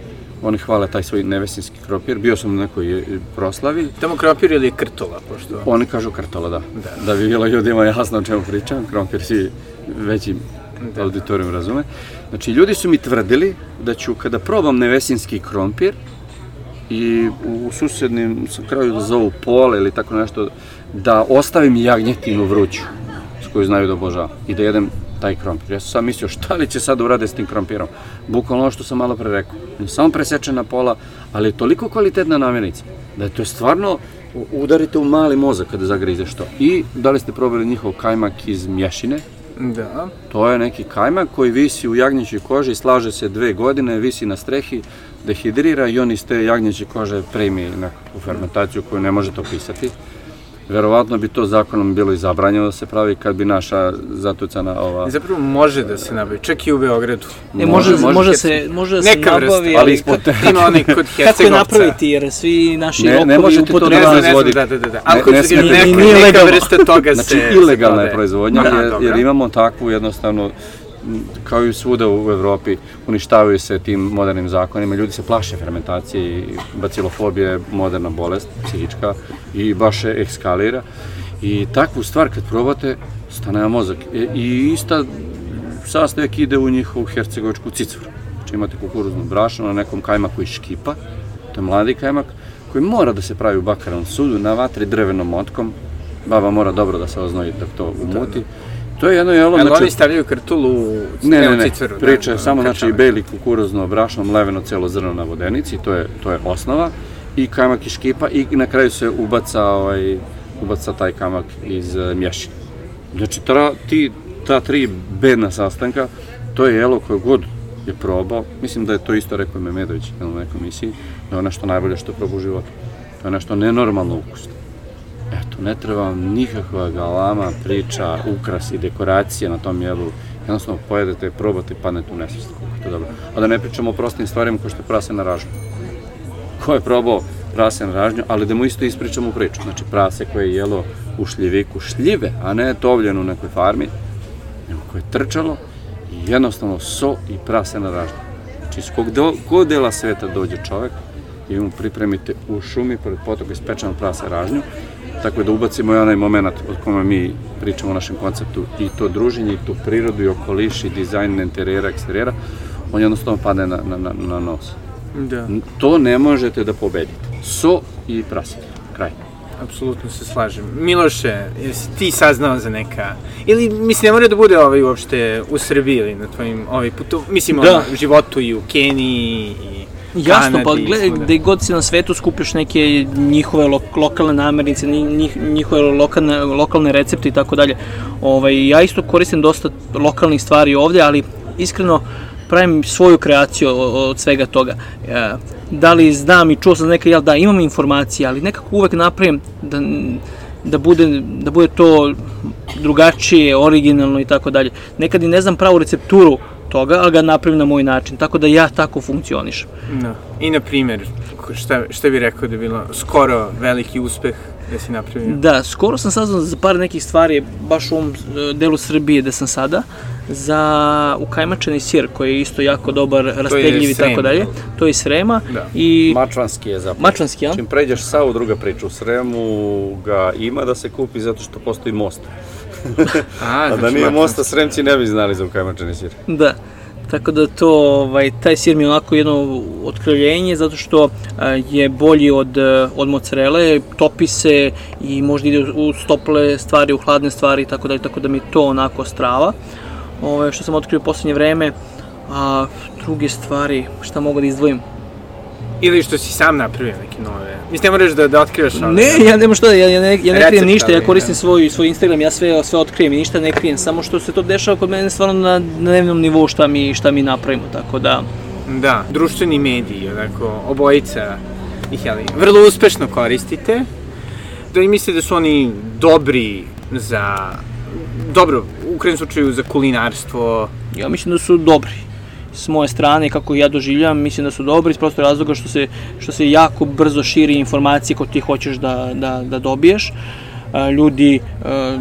oni hvale taj svoj nevesinski krompir, bio sam na nekoj e, proslavi, Tamo kropir ili krtola, pošto... oni kažu krtola, da. Da. Da bi bilo ljudima jasno o čemu pričam, krompir svi veći Da. auditorijum razume. Znači, ljudi su mi tvrdili da ću kada probam nevesinski krompir i u susednim kraju da zovu pole ili tako nešto, da ostavim jagnjetinu vruću, s koju znaju da obožavam, i da jedem taj krompir. Ja sam sam mislio šta li će sad urade s tim krompirom. Bukvalno ono što sam malo pre rekao. Samo presečena pola, ali je toliko kvalitetna namirnica da je to stvarno udarite u mali mozak kada zagrizeš to. I da li ste probali njihov kajmak iz mješine? Da. To je neki kajmak koji visi u jagnjećoj koži, slaže se dve godine, visi na strehi, dehidrira i on iz te jagnjeće kože primi nekakvu fermentaciju koju ne možete opisati. Verovatno bi to zakonom bilo i zabranjeno da se pravi kad bi naša zatucana ova... Zapravo može da se nabavi, čak i u Beogradu. E, može, Može, može, može se, može da se Neka vrsta, nabavi, ali ali ispod te... Ima onaj kod kako je napraviti, jer svi naši Ne- ne rokovi možete to Ne znam, ne znam, proizvoditi. da, da, da, da. Ali Ne- kod ne se smijete- neka, neka vrsta toga se... Znači, se ilegalna je proizvodnja, Aha, jer, jer imamo takvu jednostavno, kao i svuda u Evropi, uništavaju se tim modernim zakonima, ljudi se plaše fermentacije i bacilofobija je moderna bolest, psihička, i baš je ekskalira. I takvu stvar kad probate, stane na mozak. E, I ista sastojak ide u njihovu hercegovačku cicuru. Znači imate kukuruzno brašno na nekom kajmaku iz škipa, to je mladi kajmak, koji mora da se pravi u bakarom sudu na vatri drvenom motkom. Baba mora dobro da se oznoji dok to umuti. To je jedno jelo, znači, oni stavljaju krtulu u ne, ne, ne, cicveru, da, priča je da, samo znači krčame. beli kukuruzno brašno mleveno celo zrno na vodenici, to je, to je osnova i kajmak iz škipa i na kraju se ubaca, ovaj, ubaca taj kamak iz uh, mješine. Znači, tra, ti, ta tri bedna sastanka, to je jelo koje god je probao, mislim da je to isto rekao Memedović na nekoj emisiji, da je nešto najbolje što je probao u životu. To je nešto nenormalno ukusno. Ne treba vam nikakva galama, priča, ukras i dekoracija na tom jelu. Jednostavno pojedete, probate padnete u nesvest. koliko je To dobro. A da ne pričamo o prostim stvarima kao što je prase na ražnju. Ko je probao prase na ražnju, ali da mu isto ispričamo priču. Znači prase koje je jelo u šljiviku šljive, a ne tovljeno u nekoj farmi, nego koje je trčalo i jednostavno so i prase na ražnju. Znači iz kog, do, dela sveta dođe čovek i mu pripremite u šumi pored potoka ispečeno prase ražnju, tako da ubacimo i onaj moment od kome mi pričamo o našem konceptu i to druženje, i tu prirodu, i okoliš, i dizajn interijera, eksterijera, on jednostavno padne na, na, na, na nos. Da. To ne možete da pobedite. So i prase. Kraj. Apsolutno se slažem. Miloše, jesi ti saznao za neka... Ili, mislim, ne mora da bude ovaj uopšte u Srbiji ili na tvojim ovaj putu, mislim, Da. ono, životu i u Keniji i Jasno, pa svuda. gde god si na svetu skupiš neke njihove lo, lokalne namirnice, njih, njihove lokalne, lokalne recepte i tako dalje. Ovaj, ja isto koristim dosta lokalnih stvari ovde, ali iskreno pravim svoju kreaciju od svega toga. E, da li znam i čuo sam nekad, jel da, imam informacije, ali nekako uvek napravim da, da, bude, da bude to drugačije, originalno i tako dalje. Nekad i ne znam pravu recepturu toga, ali ga napravim na moj način, tako da ja tako funkcionišem. Da. I, na primjer, ko- šta, šta bi rekao da je bilo skoro veliki uspeh da si napravio? Da, skoro sam saznao za par nekih stvari, baš u ovom e, delu Srbije gde sam sada, za ukajmačeni sir koji je isto jako dobar, rastegljiv i tako dalje. To je iz Srema. Da. I Mačvanski je zapravo. Mačvanski, ja? Čim pređeš Savu, druga priča. U Sremu ga ima da se kupi zato što postoji most. *laughs* A, A da znači, nije mosta, Sremci ne bi znali za ukajmačeni sir. Da. Tako da to, ovaj, taj sir mi je onako jedno otkrivljenje zato što je bolji od, e, od mozzarele, topi se i možda ide u stople stvari, u hladne stvari i tako dalje, tako da mi to onako strava. Ove, što sam otkrio u poslednje vreme, a druge stvari, šta mogu da izdvojim? Ili što si sam napravio neke nove. Mislim, ne moraš da, da otkrivaš ove. Ne, ja nema šta, ja, ja ne, ja ne krijem ništa, ja koristim da. svoj, svoj Instagram, ja sve, sve otkrijem i ništa ne krijem, samo što se to dešava kod mene stvarno na dnevnom nivou šta mi, šta mi napravimo, tako da... Da, društveni mediji, onako, obojica ih, jeli, vrlo uspešno koristite. Da li mislite da su oni dobri za, dobro, u krajnjem slučaju za kulinarstvo, Ja mislim da su dobri. S moje strane, kako ja doživljam, mislim da su dobri iz prostog razloga što se, što se jako brzo širi informacije koje ti hoćeš da, da, da dobiješ. A, Ljudi e,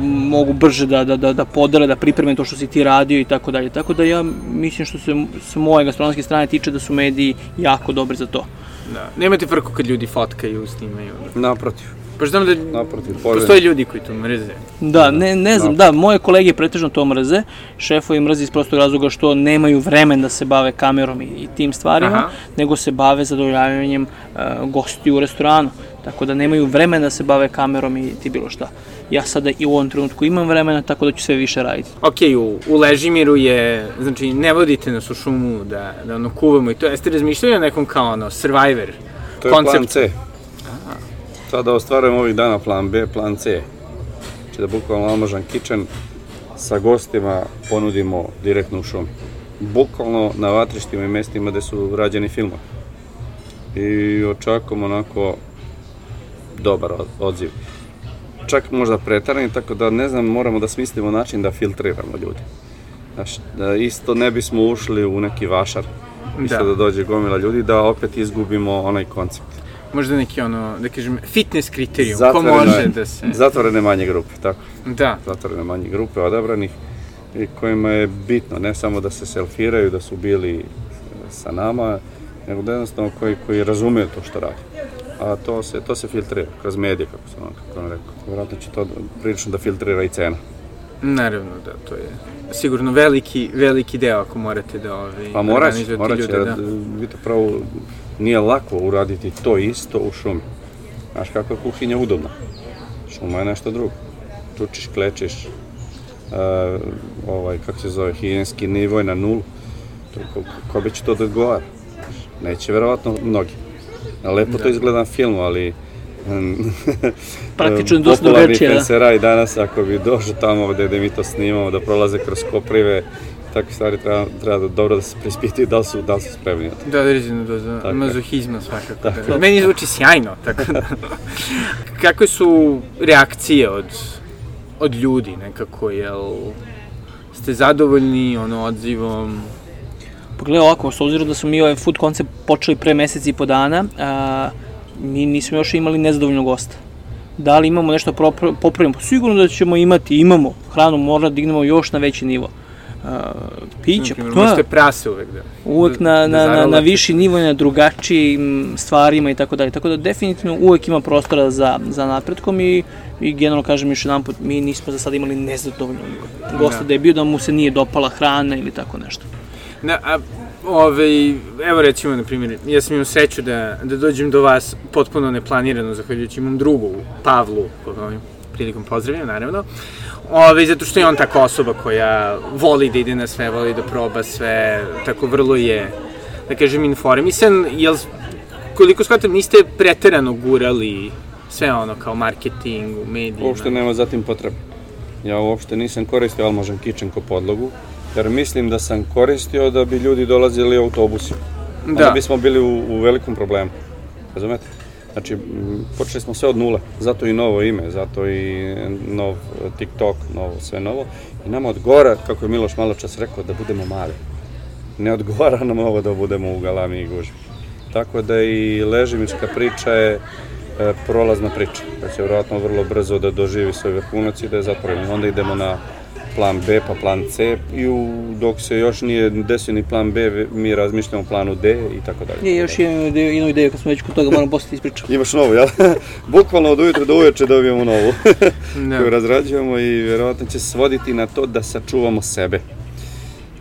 mogu brže da, da, da, da podele, da pripreme to što si ti radio i tako dalje. Tako da ja mislim što se s moje gastronomske strane tiče da su mediji jako dobri za to. da. Nemate frku kad ljudi fotkaju, snimaju. Naprotiv, Pa znam da naprotiv. postoje ljudi koji to mrze. Da, ne, ne znam, da, moje kolege pretežno to mrze, šefovi mrze iz prostog razloga što nemaju vremen da se bave kamerom i, i tim stvarima, Aha. nego se bave zadovoljavanjem uh, gostiju u restoranu, tako da nemaju vremena da se bave kamerom i ti bilo šta. Ja sada i u ovom trenutku imam vremena, tako da ću sve više raditi. Ok, u, u Ležimiru je, znači, ne vodite nas u šumu da, da ono kuvamo i to. Jeste razmišljali o nekom kao ono, survivor To je plan C. Sada ostvarujemo ovih dana plan B, plan C. Znači da bukvalno Almažan Kitchen sa gostima ponudimo direktno u šumi. Bukvalno na vatrištima i mestima gde su rađeni filmovi. I očekujemo onako dobar od- odziv. Čak možda pretarani, tako da ne znam, moramo da smislimo način da filtriramo ljude. Znaš, da isto ne bismo ušli u neki vašar, isto Da. da dođe gomila ljudi, da opet izgubimo onaj koncept. Možda neki ono, da kažem, fitness kriterijum, ko Zatvoreno može da se... Zatvorene manje grupe, tako. Da, Zatvorene manje grupe odabranih i kojima je bitno ne samo da se selfiraju, da su bili e, sa nama, nego da jednostavno koji, koji razumeju to što radi. A to se, to se filtrira kroz medije, kako sam vam, kako vam rekao. Vjerojatno će to prilično da filtrira i cena. naravno da, to je sigurno veliki, veliki deo ako morate da ovaj, Pa morat će, morat će, da. d- vidite pravo, nije lako uraditi to isto u šumi. Znaš kako je kuhinja udobna. Šuma je nešto drugo. Čučiš, klečiš, uh, ovaj, kako se zove, higijenski nivo je na nulu. To, ko, ko bi će to da odgovara? Neće verovatno mnogi. Lepo to izgleda na filmu, ali *laughs* Praktično dosta popularni drugačije, da. penseraj danas, ako bi došao tamo gde, gde mi to snimamo, da prolaze kroz koprive, takve stvari treba, treba da dobro da se preispitaju da li su, da li su spremni na to. Da, određenu dozu Tako je. mazohizma svakako. Da. Meni zvuči sjajno, tako da. *laughs* Kakve su reakcije od, od ljudi nekako, jel ste zadovoljni ono odzivom? Pogledaj ovako, s obzirom da smo mi ovaj food koncept počeli pre mesec i po dana, a, mi nismo još imali nezadovoljnog gosta. Da li imamo nešto popravimo? Pa sigurno da ćemo imati, imamo. Hranu mora da dignemo još na veći nivo. A, piće, Naprimjer, to je možete prase uvek da... uvek da- na, da na, na, na zarolate. viši nivo, na drugačijim stvarima i tako dalje. Tako da definitivno uvek ima prostora za, za napretkom i, i generalno kažem još jedan put, mi nismo za sad imali nezadovoljnog gosta Da. da. je bio da mu se nije dopala hrana ili tako nešto. Na, a, ovaj, evo recimo, na primjer, ja sam imao sreću da, da dođem do vas potpuno neplanirano, zahvaljujući imam drugu, Pavlu, koga ovim prilikom pozdravljam, naravno. Ove, zato što je on taka osoba koja voli da ide na sve, voli da proba sve, tako vrlo je, da kažem, informisan, jel, koliko shvatam, niste preterano gurali sve ono kao marketing u medijima? Uopšte nema zatim potrebe. Ja uopšte nisam koristio Almažan Kitchen kao podlogu, jer mislim da sam koristio da bi ljudi dolazili autobusima. Onda Da. bismo bili u, u velikom problemu. Razumete? Znači, počeli smo sve od nule, zato i novo ime, zato i nov e, TikTok, novo, sve novo. I nama odgovara, kako je Miloš malo čas rekao, da budemo mali. Ne odgovara nam ovo da budemo u galami i gužvi. Tako da i Ležimička priča je e, prolazna priča, koja će vjerojatno vrlo brzo da doživi svoj vrhunac i da je zatvorena. Onda idemo na plan B pa plan C i u, dok se još nije desio ni plan B, mi razmišljamo o planu D i tako dalje. Je, još imam ideju, jednu ideju kad smo već kod toga, moram posle ti ispričam. Imaš novu, jel? *laughs* Bukvalno od ujutro do uveče dobijemo novu, Da. *laughs* koju razrađujemo i vjerojatno će se svoditi na to da sačuvamo sebe.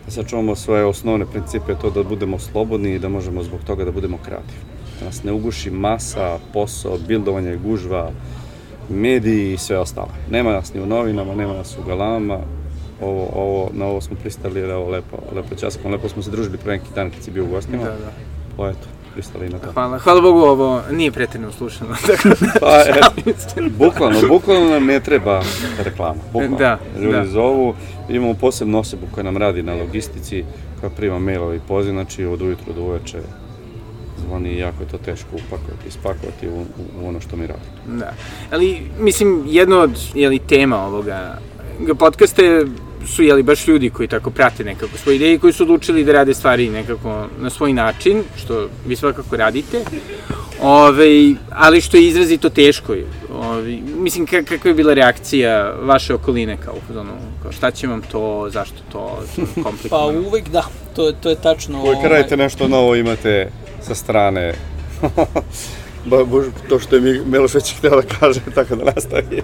Da sačuvamo svoje osnovne principe, to da budemo slobodni i da možemo zbog toga da budemo kreativni. Da nas ne uguši masa, posao, bildovanje, gužva, mediji i sve ostalo. Nema nas ni u novinama, nema nas u galamama, ovo, ovo, na ovo smo pristali, jer evo lepo, lepo časkamo, lepo smo se družili pre neki dan kad si bio u gostima. Da, da. Pa eto, pristali na to. Hvala, hvala Bogu, ovo nije pretredno slušano, tako *laughs* da Pa, e, bukvalno, bukvalno nam ne treba reklama. Bukvalno. Da, Ljudi da. zovu, imamo posebnu osobu koja nam radi na logistici, koja prima mailove i poziv, znači od ujutro do uveče zvoni i jako je to teško upakovati, ispakovati u, u, u ono što mi radimo. Da. Ali, mislim, jedno od jeli, tema ovoga ga podcasta je, su jeli, baš ljudi koji tako prate nekako svoje ideje i koji su odlučili da rade stvari nekako na svoj način, što vi svakako radite. Ove, ali što je izrazito teško. Ove, mislim, ka, kakva je bila reakcija vaše okoline kao, fazonu, kao šta će vam to, zašto to, Pa komplikovano? uvek da, to, je- to je tačno. Uvijek ovaj, radite nešto novo, imate sa strane *laughs* Ba, bož, to što je mi Miloš već da kaže, *laughs* tako da nastavi.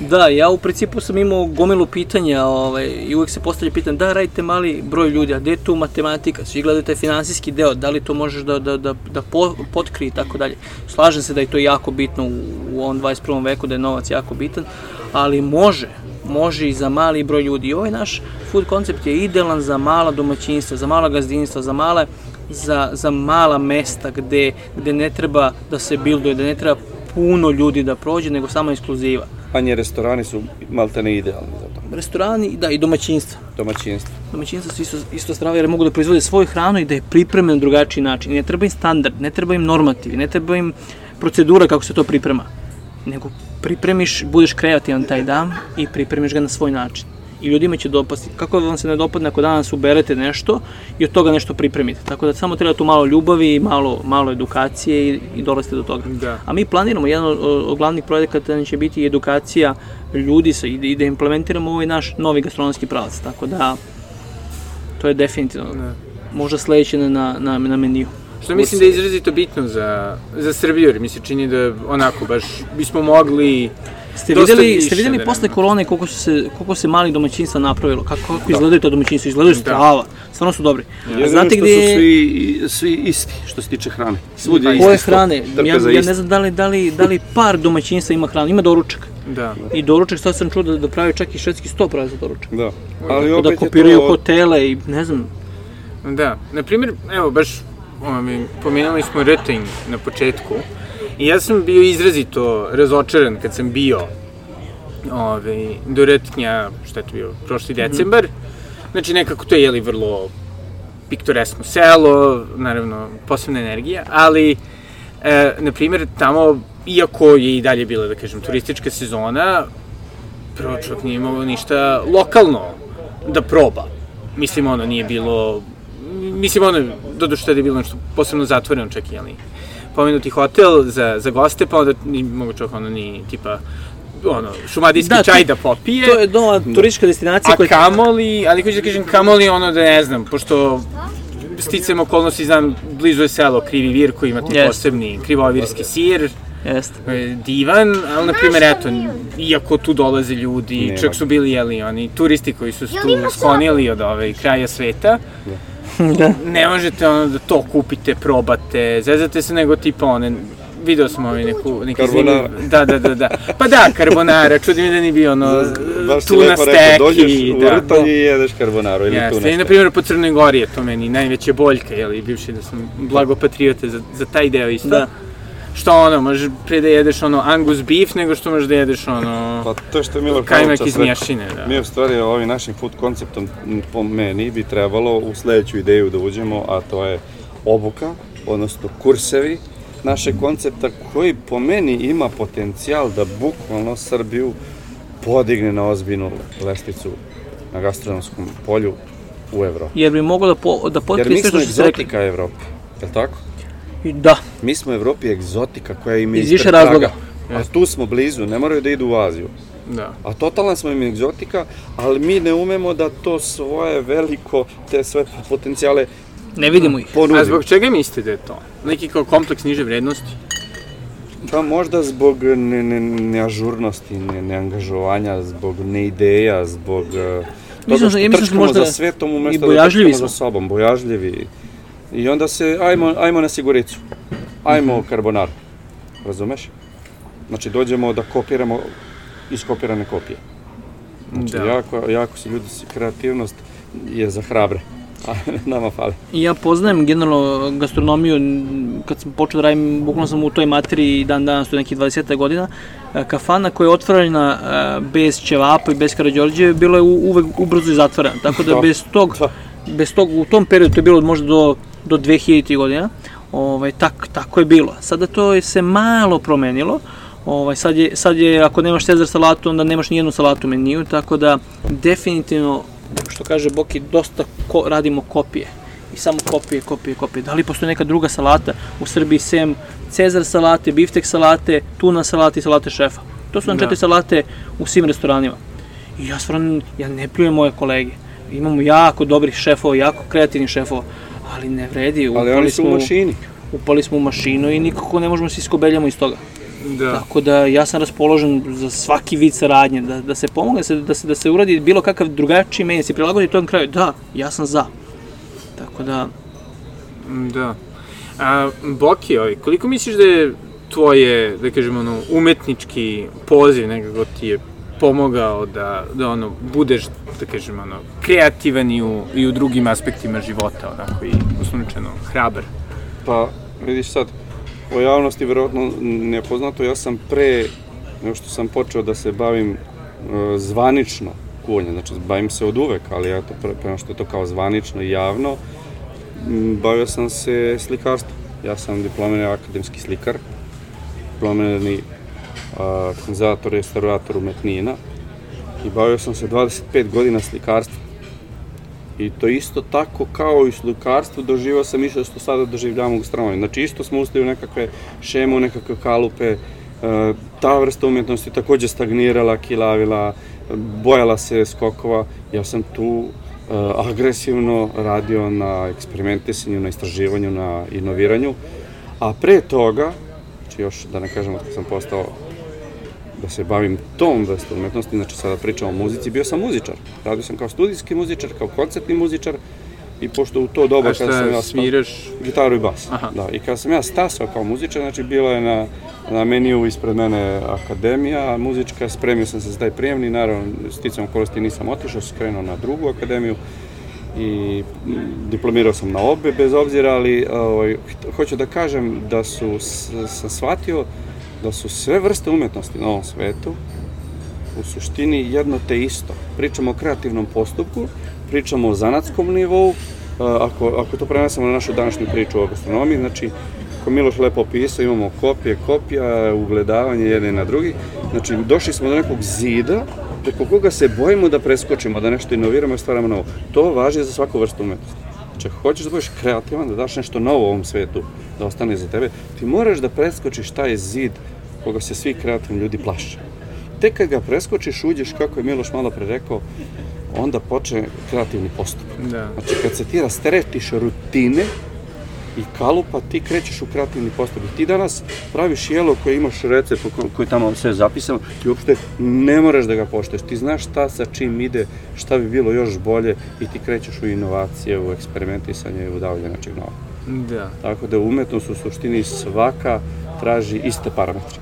Da, ja u principu sam imao gomilu pitanja ovaj, i uvek se postavlja pitanje da radite mali broj ljudi, a gde je tu matematika? Svi gledaju taj finansijski deo, da li to možeš da, da, da, da po, potkri i tako dalje. Slažem se da je to jako bitno u, u ovom 21. veku, da je novac jako bitan, ali može, može i za mali broj ljudi. I ovaj naš food koncept je idealan za mala domaćinstva, za mala gazdinstva, za male za, za mala mesta gde, gde ne treba da se bilduje, da ne treba puno ljudi da prođe, nego samo ekskluziva. Manje restorani su maltene idealni za to. Restorani, da, i domaćinstva. Domaćinstvo. Domaćinstva su isto, isto zdrave jer mogu da proizvode svoju hranu i da je pripreme na drugačiji način. Ne treba im standard, ne treba im normativi, ne treba im procedura kako se to priprema. Nego pripremiš, budeš kreativan taj dan i pripremiš ga na svoj način. I ljudima će dopasti. Kako vam se ne dopadne ako danas uberete nešto i od toga nešto pripremite. Tako da samo treba tu malo ljubavi i malo, malo edukacije i, i dolazite do toga. Da. A mi planiramo, jedan od, od glavnih projekata će biti edukacija ljudi sa, i, da- i da implementiramo ovaj naš novi gastronomski pravac. Tako da, to je definitivno Da. možda sledeće na, na, na, na meniju. Što mislim da je izrazito bitno za, za Srbiju, jer mi se čini da onako baš bismo mogli Ste videli, više ste videli da posle korone koliko su se koliko se malih domaćinstva napravilo, kako, kako izgledaju ta domaćinstva, izgledaju strava, stvarno su dobri. A Jedino znate što gde su svi, svi isti što se tiče hrane. Svud je koje isti hrane, Trpe ja, ja ne znam da li, da li, da li par domaćinstva ima hranu, ima doručak. Da. I doručak, sad sam čuo da, da pravi čak i švedski sto pravi za doručak. Da. Ali Tako opet da kopiraju to... hotele i ne znam, Da, na primjer, evo baš um, pomenuli smo Rting na početku i ja sam bio izrazito razočaran kad sam bio ovaj, do Rtnja, šta je to bio, prošli decembar, Znači nekako to je jeli vrlo piktoresno selo, naravno posebna energija, ali e, na primjer tamo, iako je i dalje bila da kažem turistička sezona, prvo čovjek nije imao ništa lokalno da proba. Mislim ono nije bilo, mislim ono, doduše tada je bilo nešto posebno zatvoreno čak i, ali pomenuti hotel za, za goste, pa onda ni mogu čovjek ono ni tipa ono, šumadijski Da, da, čaj da popije. To je nova turistička destinacija A koja... kamoli, ali hoću da kažem kamoli ono da ne znam, pošto sticam okolnosti, znam, blizu je selo Krivi Vir koji ima tu Jeste. posebni krivovirski sir, Jeste. divan, ali na primjer eto, iako tu dolaze ljudi, Nema. čak su bili jeli oni turisti koji su tu sklonili od ove kraja sveta, *laughs* da. ne možete ono da to kupite, probate, zezate se nego tipa one, video smo ovaj neku, neki Carbonara. zanimljiv- da, da, da, da, pa da, carbonara, čudi mi da nije bio ono, Baš tuna lepo rekao, dođeš steki, u da, Rtalj i jedeš karbonaru ili Jeste, tuna i na primjer po Crnoj Gori je to meni najveća boljka, jel, i bivši da sam blago patriote za, za taj deo isto. Da. Što ono, možeš pre da jedeš ono angus beef nego što možeš da jedeš ono Pa to što je Milo kajmak iz mješine, da. Mi u stvari ovim našim food konceptom po meni bi trebalo u sledeću ideju da uđemo, a to je obuka, odnosno kursevi našeg koncepta koji po meni ima potencijal da bukvalno Srbiju podigne na ozbiljnu lestvicu na gastronomskom polju u Evropi. Jer bi moglo da, po, da Jer potkrije mi sve smo što ste rekli. egzotika Evropi, je li tako? I Da, Mi smo Evropi egzotika koja ima Iz više razloga. A tu smo blizu, ne moraju da idu u Aziju. da. A totalna smo im egzotika, ali mi ne umemo da to svoje veliko, te sve potencijale ne vidimo ih. A ponudimo. zbog čega mislite da je to? Neki kao kompleks niže vrednosti? Pa možda zbog ne, ne, neažurnosti, ne, neangažovanja, zbog neideja, zbog uh, Mislim toga što- ja mislim trčkamo možda za svetom i umesto da bojažljivi trčkamo za smo. sobom, bojažljivi. I onda se, ajmo, ajmo na siguricu, ajmo Mhm. karbonar, razumeš? Znači dođemo da kopiramo iskopirane kopije. Znači, Da. jako, jako se ljudi, kreativnost je za hrabre, a *laughs* nama fali. Ja poznajem generalno gastronomiju, kad sam počeo da radim, bukvalno sam u toj materiji dan danas, to je nekih 20 godina, e, kafana koja je otvorena e, bez ćevapa i bez Karadžorđe, bilo je uvek ubrzo i zatvorena, tako da *laughs* Da. bez tog, Da. bez tog, u tom periodu, to je bilo možda do, do 2000 godina, ovaj, tak, tako je bilo. Sada to je se malo promenilo, Ovaj, sad, je, sad je, ako nemaš Cezar salatu, onda nemaš ni jednu salatu u meniju, tako da definitivno, što kaže Boki, dosta ko, radimo kopije. I samo kopije, kopije, kopije. Da li postoji neka druga salata u Srbiji sem Cezar salate, biftek salate, tuna salate i salate šefa? To su nam Da. četiri salate u svim restoranima. I ja stvarno, ja ne pljujem moje kolege. Imamo jako dobrih šefova, jako kreativnih šefova, ali ne vredi. Ali oni su u smo- mašini. Upali smo u mašinu i nikako ne možemo se iskobeljamo iz toga. Da. Tako da ja sam raspoložen za svaki vid saradnje, da, da se pomogne, da se, da, se, da se uradi bilo kakav drugačiji meni, da se prilagodi tom kraju. Da, ja sam za. Tako da, Da. A, Boki, ovaj, koliko misliš da je tvoje, da kažemo, ono, umetnički poziv nekako ti je pomogao da, da ono, budeš, da kažemo, ono, kreativan i u, i u drugim aspektima života, onako, i uslovničeno, hrabar. Pa, vidiš sad, o javnosti verovatno nepoznato, ja sam pre nego što sam počeo da se bavim e, zvanično kuvanjem, znači bavim se od uvek, ali ja to pre, što je to kao zvanično i javno, m, bavio sam se slikarstvom. Ja sam diplomirani akademski slikar, diplomirani a, konzervator, restaurator umetnina i bavio sam se 25 godina slikarstvom. I to isto tako kao i u slikarstvu doživao sam isto što sada doživljavamo u gastronomiji. Znači isto smo ušli u nekakve šeme, u nekakve kalupe, e, ta vrsta umetnosti takođe stagnirala, kilavila, bojala se skokova. Ja sam tu e, agresivno radio na eksperimentisanju, na istraživanju, na inoviranju. A pre toga, znači još da ne kažemo kad sam postao da se bavim tom vrstom umetnosti, znači sada pričam o muzici, bio sam muzičar. Radio sam kao studijski muzičar, kao koncertni muzičar i pošto u to doba kada sam ja sviraš? gitaru i bas. Aha. Da, i kada sam ja stasao kao muzičar, znači bilo je na, na meniju ispred mene akademija muzička, spremio sam se za taj prijemni, naravno sticam okolosti nisam otišao, sam krenuo na drugu akademiju i diplomirao sam na obe bez obzira, ali ovaj, hoću da kažem da su, sam shvatio da su sve vrste umetnosti na ovom svetu u suštini jedno te isto. Pričamo o kreativnom postupku, pričamo o zanatskom nivou, ako, ako to prenesemo na našu današnju priču o gastronomiji, znači, kako Miloš lepo opisao, imamo kopije, kopija, ugledavanje jedne na drugi, znači, došli smo do nekog zida, preko koga se bojimo da preskočimo, da nešto inoviramo i stvaramo novo. To važi za svaku vrstu umetnosti. Znači, ako hoćeš da budeš kreativan, da daš nešto novo ovom svetu, da ostane za tebe, ti moraš da preskočiš taj zid koga se svi kreativni ljudi plaše. Tek kad ga preskočiš, uđeš, kako je Miloš malo pre rekao, onda počne kreativni postupak. Da. Znači, kad se ti rasteretiš rutine i kalupa, ti krećeš u kreativni postupak. Ti danas praviš jelo koje imaš recept koji tamo sve zapisano, ti uopšte ne moraš da ga pošteš. Ti znaš šta sa čim ide, šta bi bilo još bolje i ti krećeš u inovacije, u eksperimentisanje i u davljanje nečeg novog. Da. Tako da umetnost u suštini svaka traži iste parametre.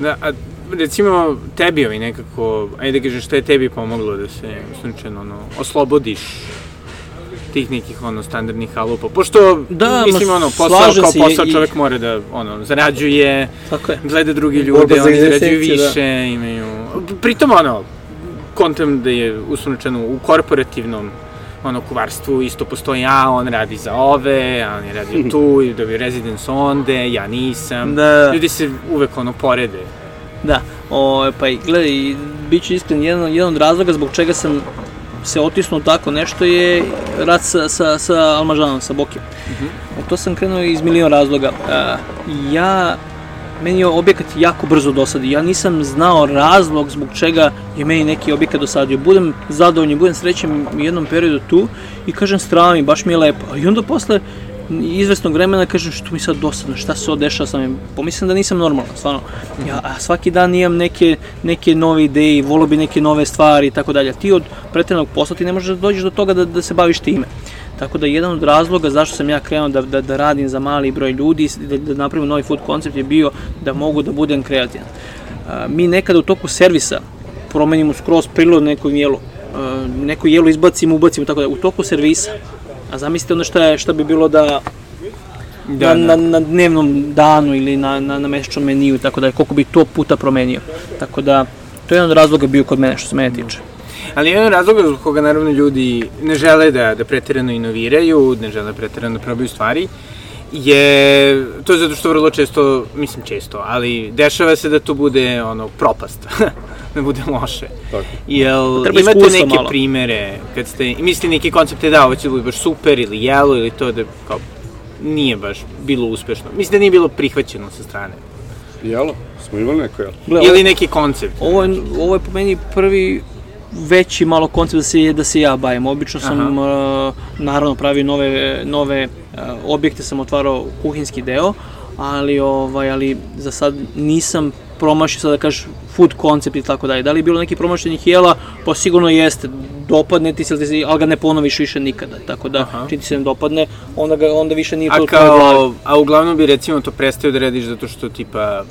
Da, a recimo tebi ovi nekako, ajde da kažeš šta je tebi pomoglo da se sunčano ono, oslobodiš tih nekih ono standardnih halupa. Pošto Da, mislim ono posao kao posao i- čovjek mora da ono zarađuje, Tako je. gleda drugi ljude, oni zarađuju da. više, imaju... Pritom ono, kontem da je uslovničeno u korporativnom ono kuvarstvu isto postoji, a on radi za ove, a on je radio *laughs* tu, i dobio residence onde, ja nisam. Da. Ljudi se uvek ono porede. Da, o, pa i gledaj, bit ću iskren, jedan, jedan od razloga zbog čega sam se otisnuo tako nešto je rad sa, sa, sa Almažanom, sa Bokim. U to sam krenuo iz milion razloga. A, ja, meni je objekat jako brzo dosadi. Ja nisam znao razlog zbog čega je meni neki objekat dosadio. Budem zadovoljan, budem srećen u jednom periodu tu i kažem strava mi, baš mi je lepo. I onda posle izvesnog vremena kažem što mi sad dosadno, šta se ovo dešava sa mnom. Pomislim da nisam normalan, stvarno. Ja a svaki dan imam neke, neke nove ideje, volo bi neke nove stvari i tako dalje. Ti od pretrednog posla ti ne možeš da dođeš do toga da, da se baviš time. Tako da jedan od razloga zašto sam ja krenuo da, da, da radim za mali broj ljudi, da, da napravim novi food koncept je bio da mogu da budem kreativan. A, mi nekada u toku servisa promenimo skroz prilog nekom jelu. A, neko jelo izbacimo, ubacimo, tako da u toku servisa. A zamislite onda šta, je, šta bi bilo da Da, na, da. na, na dnevnom danu ili na, na, na mesečnom meniju, tako da koliko bi to puta promenio. Tako da, to je jedan od razloga bio kod mene što se mene tiče. Ali jedan razlog zbog koga naravno ljudi ne žele da, da preterano inoviraju, ne žele preterano da probaju stvari, je, to je zato što vrlo često, mislim često, ali dešava se da to bude ono propast, *laughs* da bude loše. Tako. Jel Treba imate neke malo. primere kad ste, mislite neki koncepte da ovo će da bude baš super ili jelo ili to da kao nije baš bilo uspešno. Mislim da nije bilo prihvaćeno sa strane. Jelo? Smo imali neko jelo? Gle, Ili neki koncept. Ovo je, ovo je po meni prvi veći malo koncept da se, da se ja bavim. Obično sam, uh, naravno, pravio nove, nove uh, objekte, sam otvarao kuhinski deo, ali, ovaj, ali za sad nisam promašio sad da kažeš food koncept i tako dalje. Da li je bilo neki promašenih jela? Pa sigurno jeste. Dopadne ti se, ali ga ne ponoviš više nikada. Tako da, Aha. čim ti se ne dopadne, onda, ga, onda više nije to A kao, a uglavnom bi recimo to prestao da radiš zato što tipa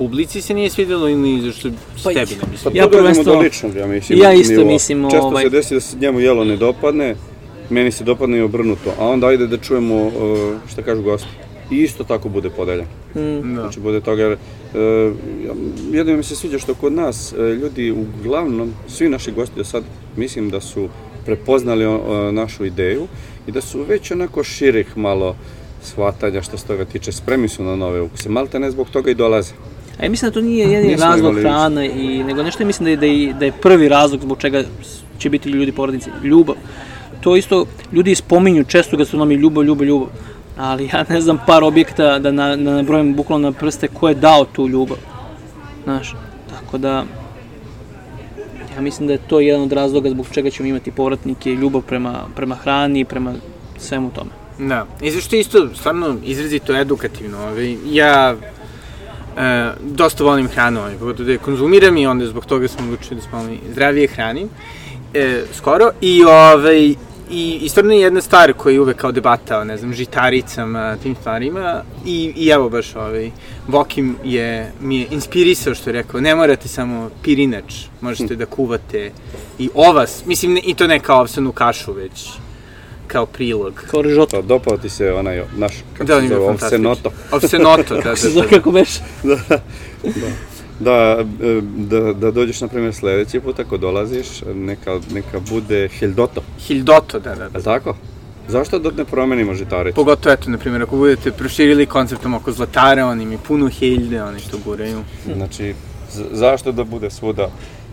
publici se nije svidelo ili zato što Pa, tebi ne bi Pa? Ja prvenstveno- do ličnog, ja mislim. Ja isto nivoa. mislim, Često ovaj- se desi da se njemu jelo ne dopadne, meni se dopadne i obrnuto, a onda ajde da čujemo uh, šta kažu gosti. I isto tako bude podeljeno. Da. Znači bude toga, jer, uh, jedino mi se sviđa što kod nas uh, ljudi uglavnom, svi naši gosti do sad, mislim da su prepoznali uh, našu ideju i da su već onako širih malo shvatanja što se toga tiče, spremni su na nove ukuse, malte ne zbog toga i dolaze. A ja mislim da to nije jedini Nismo razlog hrana i nego nešto mislim da je, da je, da je prvi razlog zbog čega će biti ljudi porodice ljubav. To isto ljudi spominju često gastronomiji ljubav, ljubav, ljubav. Ali ja ne znam par objekta da na, da nabrojim bukvalno na prste ko je dao tu ljubav. Znaš, tako da ja mislim da je to jedan od razloga zbog čega ćemo imati povratnike, ljubav prema, prema hrani, prema svemu tome. Da, i zašto isto stvarno izrazito edukativno. Ovaj, ja e, dosta volim hranu, ovaj, pogotovo da je konzumiram i onda zbog toga sam odlučio da se malo zdravije hranim. E, skoro. I, ovaj, i, I stvarno je jedna stvar koja je uvek kao debata o, ne znam, žitaricama, tim stvarima. I, i evo baš, ovaj, Bokim je, mi je inspirisao što je rekao, ne morate samo pirinač, možete da kuvate i ovas, mislim, ne, i to ne kao ovsenu kašu, već kao prilog. Kao režot. Pa dopao ti se onaj naš, kako Da, on se zove, fantastičan. ovsenoto. Ovsenoto, da, *laughs* da, Kako se zove *laughs* da. kako beš? Da, e, da, da dođeš, na primjer, sledeći put ako dolaziš, neka, neka bude Hildoto, Hildoto, da, da, da. tako? Zašto da ne promenimo žitaricu? Pogotovo, eto, na primjer, ako budete proširili konceptom oko zlatare, oni mi puno hilde, oni to guraju. Znači, zašto da bude svuda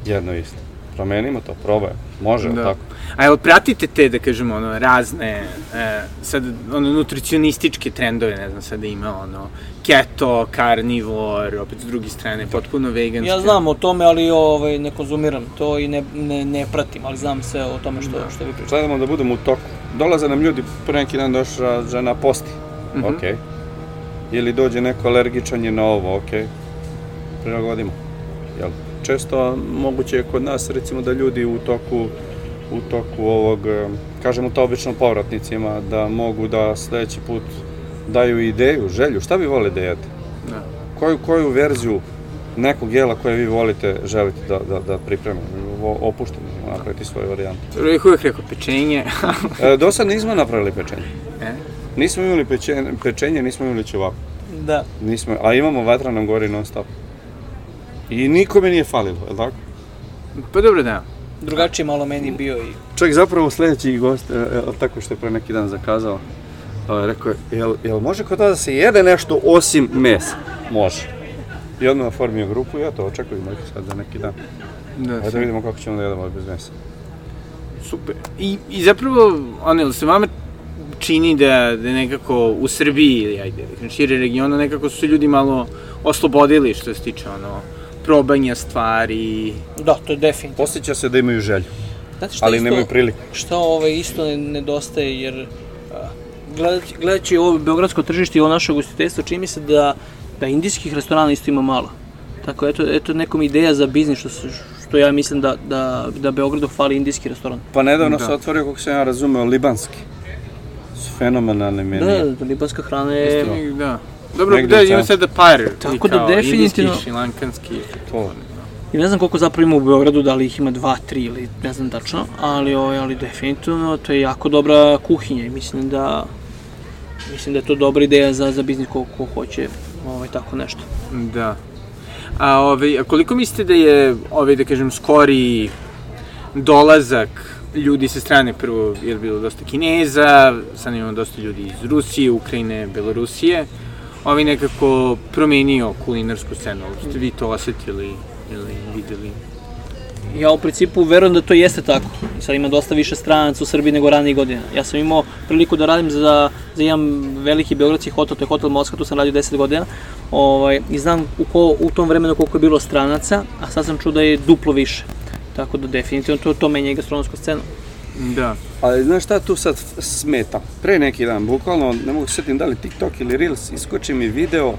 jedno isto? Promenimo to, probaj. Može, da. tako? A jel pratite te, da kažemo, ono, razne, e, sad, ono, nutricionističke trendove, ne znam, sada ima, ono, keto, karnivor, opet s druge strane, potpuno veganske. Ja znam o tome, ali ovaj, ne konzumiram to i ne, ne, ne pratim, ali znam sve o tome što, što vi pričate. Gledamo da budemo u toku. Dolaze nam ljudi, pre neki dan došla žena posti. Mhm. Okej. Ili dođe neko alergičan je na ovo, okej. Prilagodimo. Jel? Često moguće je kod nas recimo da ljudi u toku u toku ovog, em, kažemo to obično povratnicima, da mogu da sledeći put daju ideju, želju, šta vi volite da jedete? Da. Koju, koju verziju nekog jela koje vi volite, želite da, da, da pripremimo? Opušteno, napraviti svoju varijantu. Ih uvek rekao pečenje. *laughs* E, do sad nismo napravili pečenje. e? Nismo imali pečenje, pečenje nismo imali ćevap. Da. Nismo, a imamo vatra nam gori non stop. I nikome nije falilo, je li tako? Pa dobro, da. Drugačije malo meni bio i... Čak zapravo sledeći gost, e, e, tako što je pre neki dan zakazao, e, rekao je, jel, jel može kod nas da se jede nešto osim mesa? Može. I odmah formio grupu i ja to očekujem sad za neki dan. Da, Ajde da vidimo kako ćemo da jedemo bez mesa. Super. I, i zapravo, ono, jel se vama čini da, da nekako u Srbiji, ili ajde, da šire regiona, nekako su se ljudi malo oslobodili što se tiče, ono, probanja stvari. Da, to je definitivno. Osjeća se da imaju želju, Znate šta ali isto, nemaju priliku. šta ovaj isto ne- nedostaje, jer gledajući, gledajući ovo beogradsko tržište i ovo naše ugostiteljstvo, čini mi se da, da indijskih restorana isto ima malo. Tako, eto, eto nekom ideja za biznis, što, se- što ja mislim da, da, da Beogradu fali indijski restoran. Pa nedavno Da. se otvorio, kako sam ja razumeo, libanski. Su fenomenalni Da, menije. da, libanska hrana je... E, da. Dobro, u ima sad da par. Tako da definitivno- Indijski, šilankanski. To. I ne znam koliko zapravo ima u Beogradu, da li ih ima dva, tri ili ne znam tačno, ali, ovaj, ali definitivno to je jako dobra kuhinja i mislim da mislim da je to dobra ideja za, za biznis ko, ko hoće ovaj, tako nešto. Da. A, ovaj, a koliko mislite da je, ovaj, da kažem, skori dolazak ljudi sa strane, prvo je bilo dosta Kineza, sad imamo dosta ljudi iz Rusije, Ukrajine, Belorusije, ovaj nekako promenio kulinarsku scenu, ste vi to osetili ili videli? Ja u principu verujem da to jeste tako. Sad ima dosta više stranaca u Srbiji nego ranije godina. Ja sam imao priliku da radim za, za jedan veliki beogradski hotel, to je hotel Moskva, tu sam radio 10 godina. Ovaj, I znam u, ko, u tom vremenu koliko je bilo stranaca, a sad sam čuo da je duplo više. Tako da definitivno to, to menja i gastronomsku scenu. Da. Ali znaš šta tu sad smeta? Pre neki dan, bukvalno, ne mogu se da li TikTok ili Reels, iskoči mi video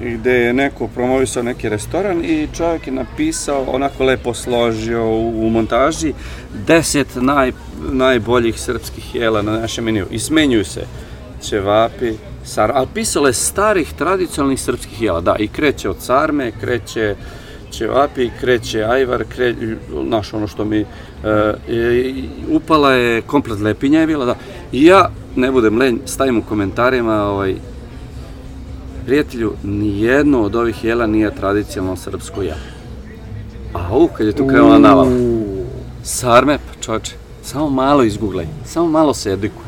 gde je neko promovisao neki restoran i čovjek je napisao, onako lepo složio u, u montaži, 10 naj, najboljih srpskih jela na našem meniju. I smenjuju se ćevapi, sar, ali pisalo je starih tradicionalnih srpskih jela, da, i kreće od sarme, kreće ćevapi, kreće ajvar, kre, znaš ono što mi, e, upala je komplet lepinja je bila, da. I ja, ne budem lenj, stavim u komentarima, ovaj, prijatelju, nijedno od ovih jela nije tradicionalno srpsko jelo. A u, kad je tu krenula navala. Sarme, pa čoče, samo malo izguglaj, samo malo se edukuj.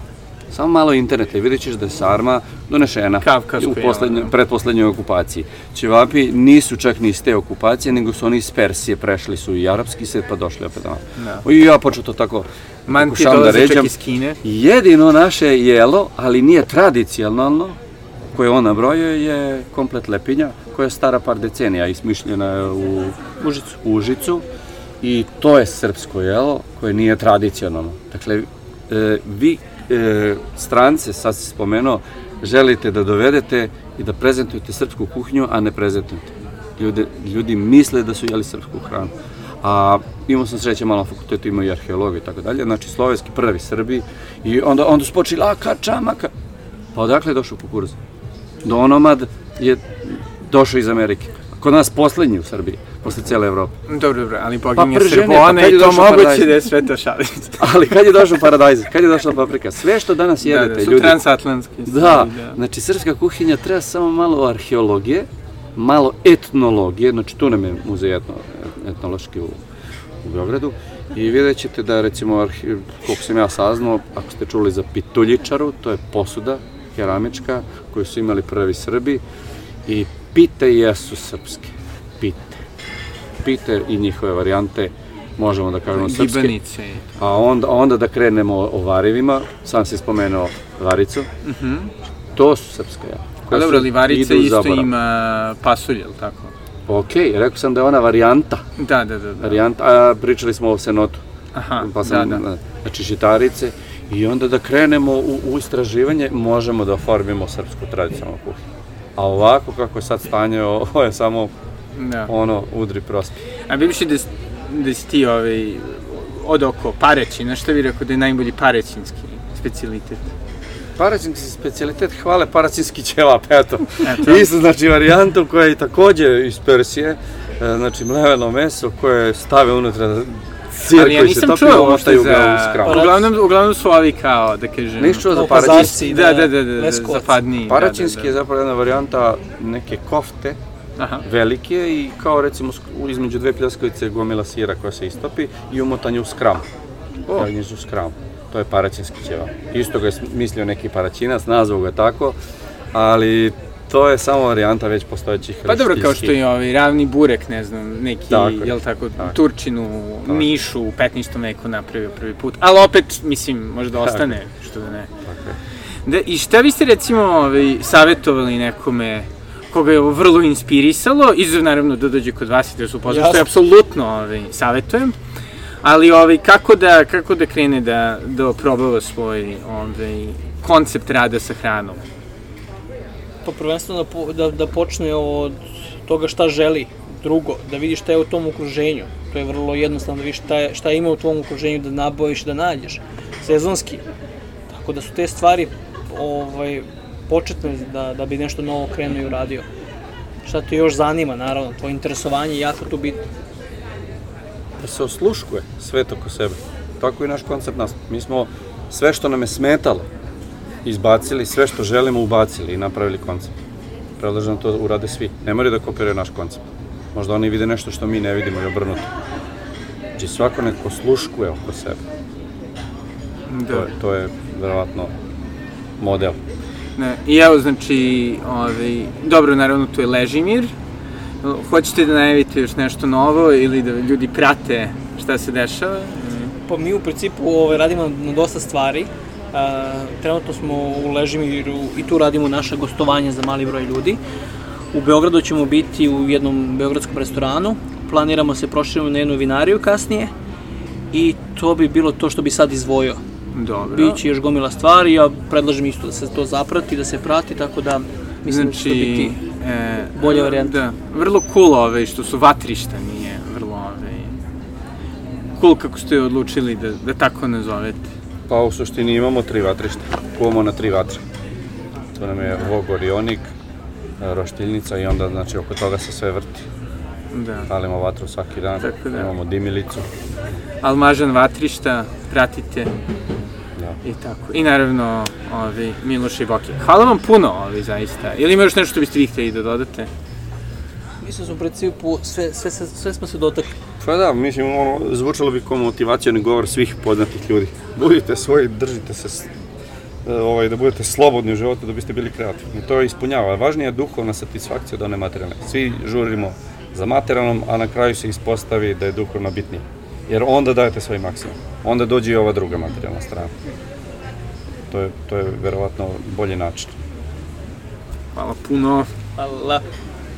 Samo malo interneta i vidjet ćeš da je sarma donešena Kavkasko u jelo, poslednjoj, da. predposlednjoj okupaciji. Ćevapi nisu čak ni iz te okupacije, nego su oni iz Persije, prešli su i arapski svijet pa došli opet na Da. I ja počeo to tako Man ti pokušavam dolaze čak ređam. iz Kine. Jedino naše jelo, ali nije tradicionalno, koje on nabrojio je komplet lepinja, koja je stara par decenija, ismišljena je u Užicu. Užicu i to je srpsko jelo koje nije tradicionalno. Dakle, e, vi e, strance, sad si spomenuo, želite da dovedete i da prezentujete srpsku kuhinju, a ne prezentujete. Ljudi, ljudi misle da su jeli srpsku hranu. A imao sam sreće malo na fakultetu, imao i arheologiju i tako dalje, znači slovenski prvi Srbi i onda, onda su počeli, a ka čamaka. Pa odakle je došao kukuruz? Donomad je došao iz Amerike. Kod nas poslednji u Srbiji, posle cele Evrope. Dobro, dobro, ali poginje pa Srbona kad je i to došao moguće da je sve to šalica. *laughs* Ali kad je došao paradajz, kad je došla paprika, sve što danas jedete, da, da, su ljudi. transatlantski. Da, stvari, znači srpska kuhinja treba samo malo arheologije malo etnologije, znači tu nam je muzej etno, etnološki u, u Beogradu, i vidjet ćete da recimo, koliko sam ja saznao, ako ste čuli za pituljičaru, to je posuda keramička koju su imali prvi Srbi i pite jesu srpske, pite. Pite i njihove varijante možemo da kažemo srpske. Gibanice. A onda, onda da krenemo o varivima, sam si spomenuo varicu, Mhm. to su srpska ja. A dobro, ali varica isto zaborav. ima pasulj, jel tako? Ok, rekao sam da je ona varijanta, Da, da, da. da. varijanta, a pričali smo o senotu, Aha, pa sam, da, da. znači žitarice, i onda da krenemo u, u istraživanje, možemo da oformimo srpsku tradicionalnu kuhinju. A ovako kako je sad stanje, ovo je samo da. ono, udri prospi. A bi više da, da si ti ovaj, od oko pareći, na što bi rekao da je najbolji parećinski specialitet? Paraćinski specijalitet hvale paraćinski ćevap, *laughs* eto. Eto. Isto znači varijantu koja je takođe iz Persije, e, znači mleveno meso koje stave unutra sir Ali ja koji se nisam topi uopšte omoštaju ga u za... skram. Uglavnom, uglavnom su ovi kao, da kažem... Nisi čuo za Kao paraćinski? pazarci, Da, da, da, da, da, Leskovac. zapadniji. Paraćinski da, je da, zapravo jedna varijanta neke kofte, da. Aha. velike i kao recimo između dve pljeskavice gomila sira koja se istopi i umotanje u skram. O. O. u skram. To je paraćinski ćevap. Isto ga je mislio neki paraćinac, nazvao ga tako, ali to je samo varijanta već postojećih Pa dobro, kao što je ovaj ravni burek, ne znam, neki, Tako je. jel tako, Tako. Turčinu, Tako. Nišu u 15. veku napravio prvi put, ali opet, mislim, možda ostane, što da ne. Tako. Da, I šta biste recimo ovaj, savjetovali nekome koga je ovo vrlo inspirisalo, izuzev naravno da dođe kod vas i da se upozna, što je apsolutno ovaj, savjetujem, ali ovaj, kako, da, kako da krene da, da probava svoj ovaj, koncept rada sa hranom? Pa prvenstveno da, da, da počne od toga šta želi. Drugo, da vidi šta je u tom okruženju. To je vrlo jednostavno da vidiš šta, je, šta ima u tvom okruženju da nabaviš, da nađeš. Sezonski. Tako da su te stvari ovaj, početne da, da bi nešto novo krenuo i uradio. Šta te još zanima, naravno, tvoje interesovanje je jako tu bitno. da se osluškuje svet oko sebe. Tako i naš koncept nas. Mi smo sve što nam je smetalo izbacili, sve što želimo ubacili i napravili koncept. Predlažem da to urade svi. Ne moraju da kopiraju naš koncept. Možda oni vide nešto što mi ne vidimo i obrnuto. Znači svako neko osluškuje oko sebe. To je, to je verovatno model. Ne, I evo, znači, ovaj, dobro, naravno, tu je Ležimir. Hoćete da najavite još nešto novo ili da ljudi prate šta se dešava? Pa mi u principu ovaj, radimo na dosta stvari. A, trenutno smo u Ležimiru i tu radimo naše gostovanje za mali broj ljudi. U Beogradu ćemo biti u jednom beogradskom restoranu. Planiramo se proširimo na jednu vinariju kasnije. I to bi bilo to što bi sad izdvojio. Dobro. Biće još gomila stvari, ja predlažem isto da se to zaprati, da se prati, tako da mislim da će to biti... e, bolja varijanta. Da, vrlo cool ovaj, što su vatrišta, nije vrlo ovaj, cool kako ste odlučili da, da tako nazovete. Pa u suštini imamo tri vatrišta. Kuvamo na tri vatre. To nam je Vog Orionik, roštiljnica i onda znači oko toga se sve vrti. Da. Palimo vatru svaki dan, Tako da. imamo dimilicu. Almažan vatrišta, pratite Da. i tako. I naravno, ovi, Miloš i Boki. Hvala vam puno, ovi, zaista. Ili ima još nešto što biste vi htjeli da dodate? Mislim da u principu sve, sve, sve, sve smo se dotakli. Pa da, mislim, ono, zvučalo bi kao motivacioni govor svih poznatih ljudi. Budite svoji, držite se, s- e, ovaj, da budete slobodni u životu, da biste bili kreativni. To ispunjava. Važnija je duhovna satisfakcija od one materijalne. Svi žurimo za materijalnom, a na kraju se ispostavi da je duhovna bitnija. Jer onda dajete svoj maksimum. Onda dođe i ova druga materijalna strana. To je, to je verovatno bolji način. Hvala puno. Hvala.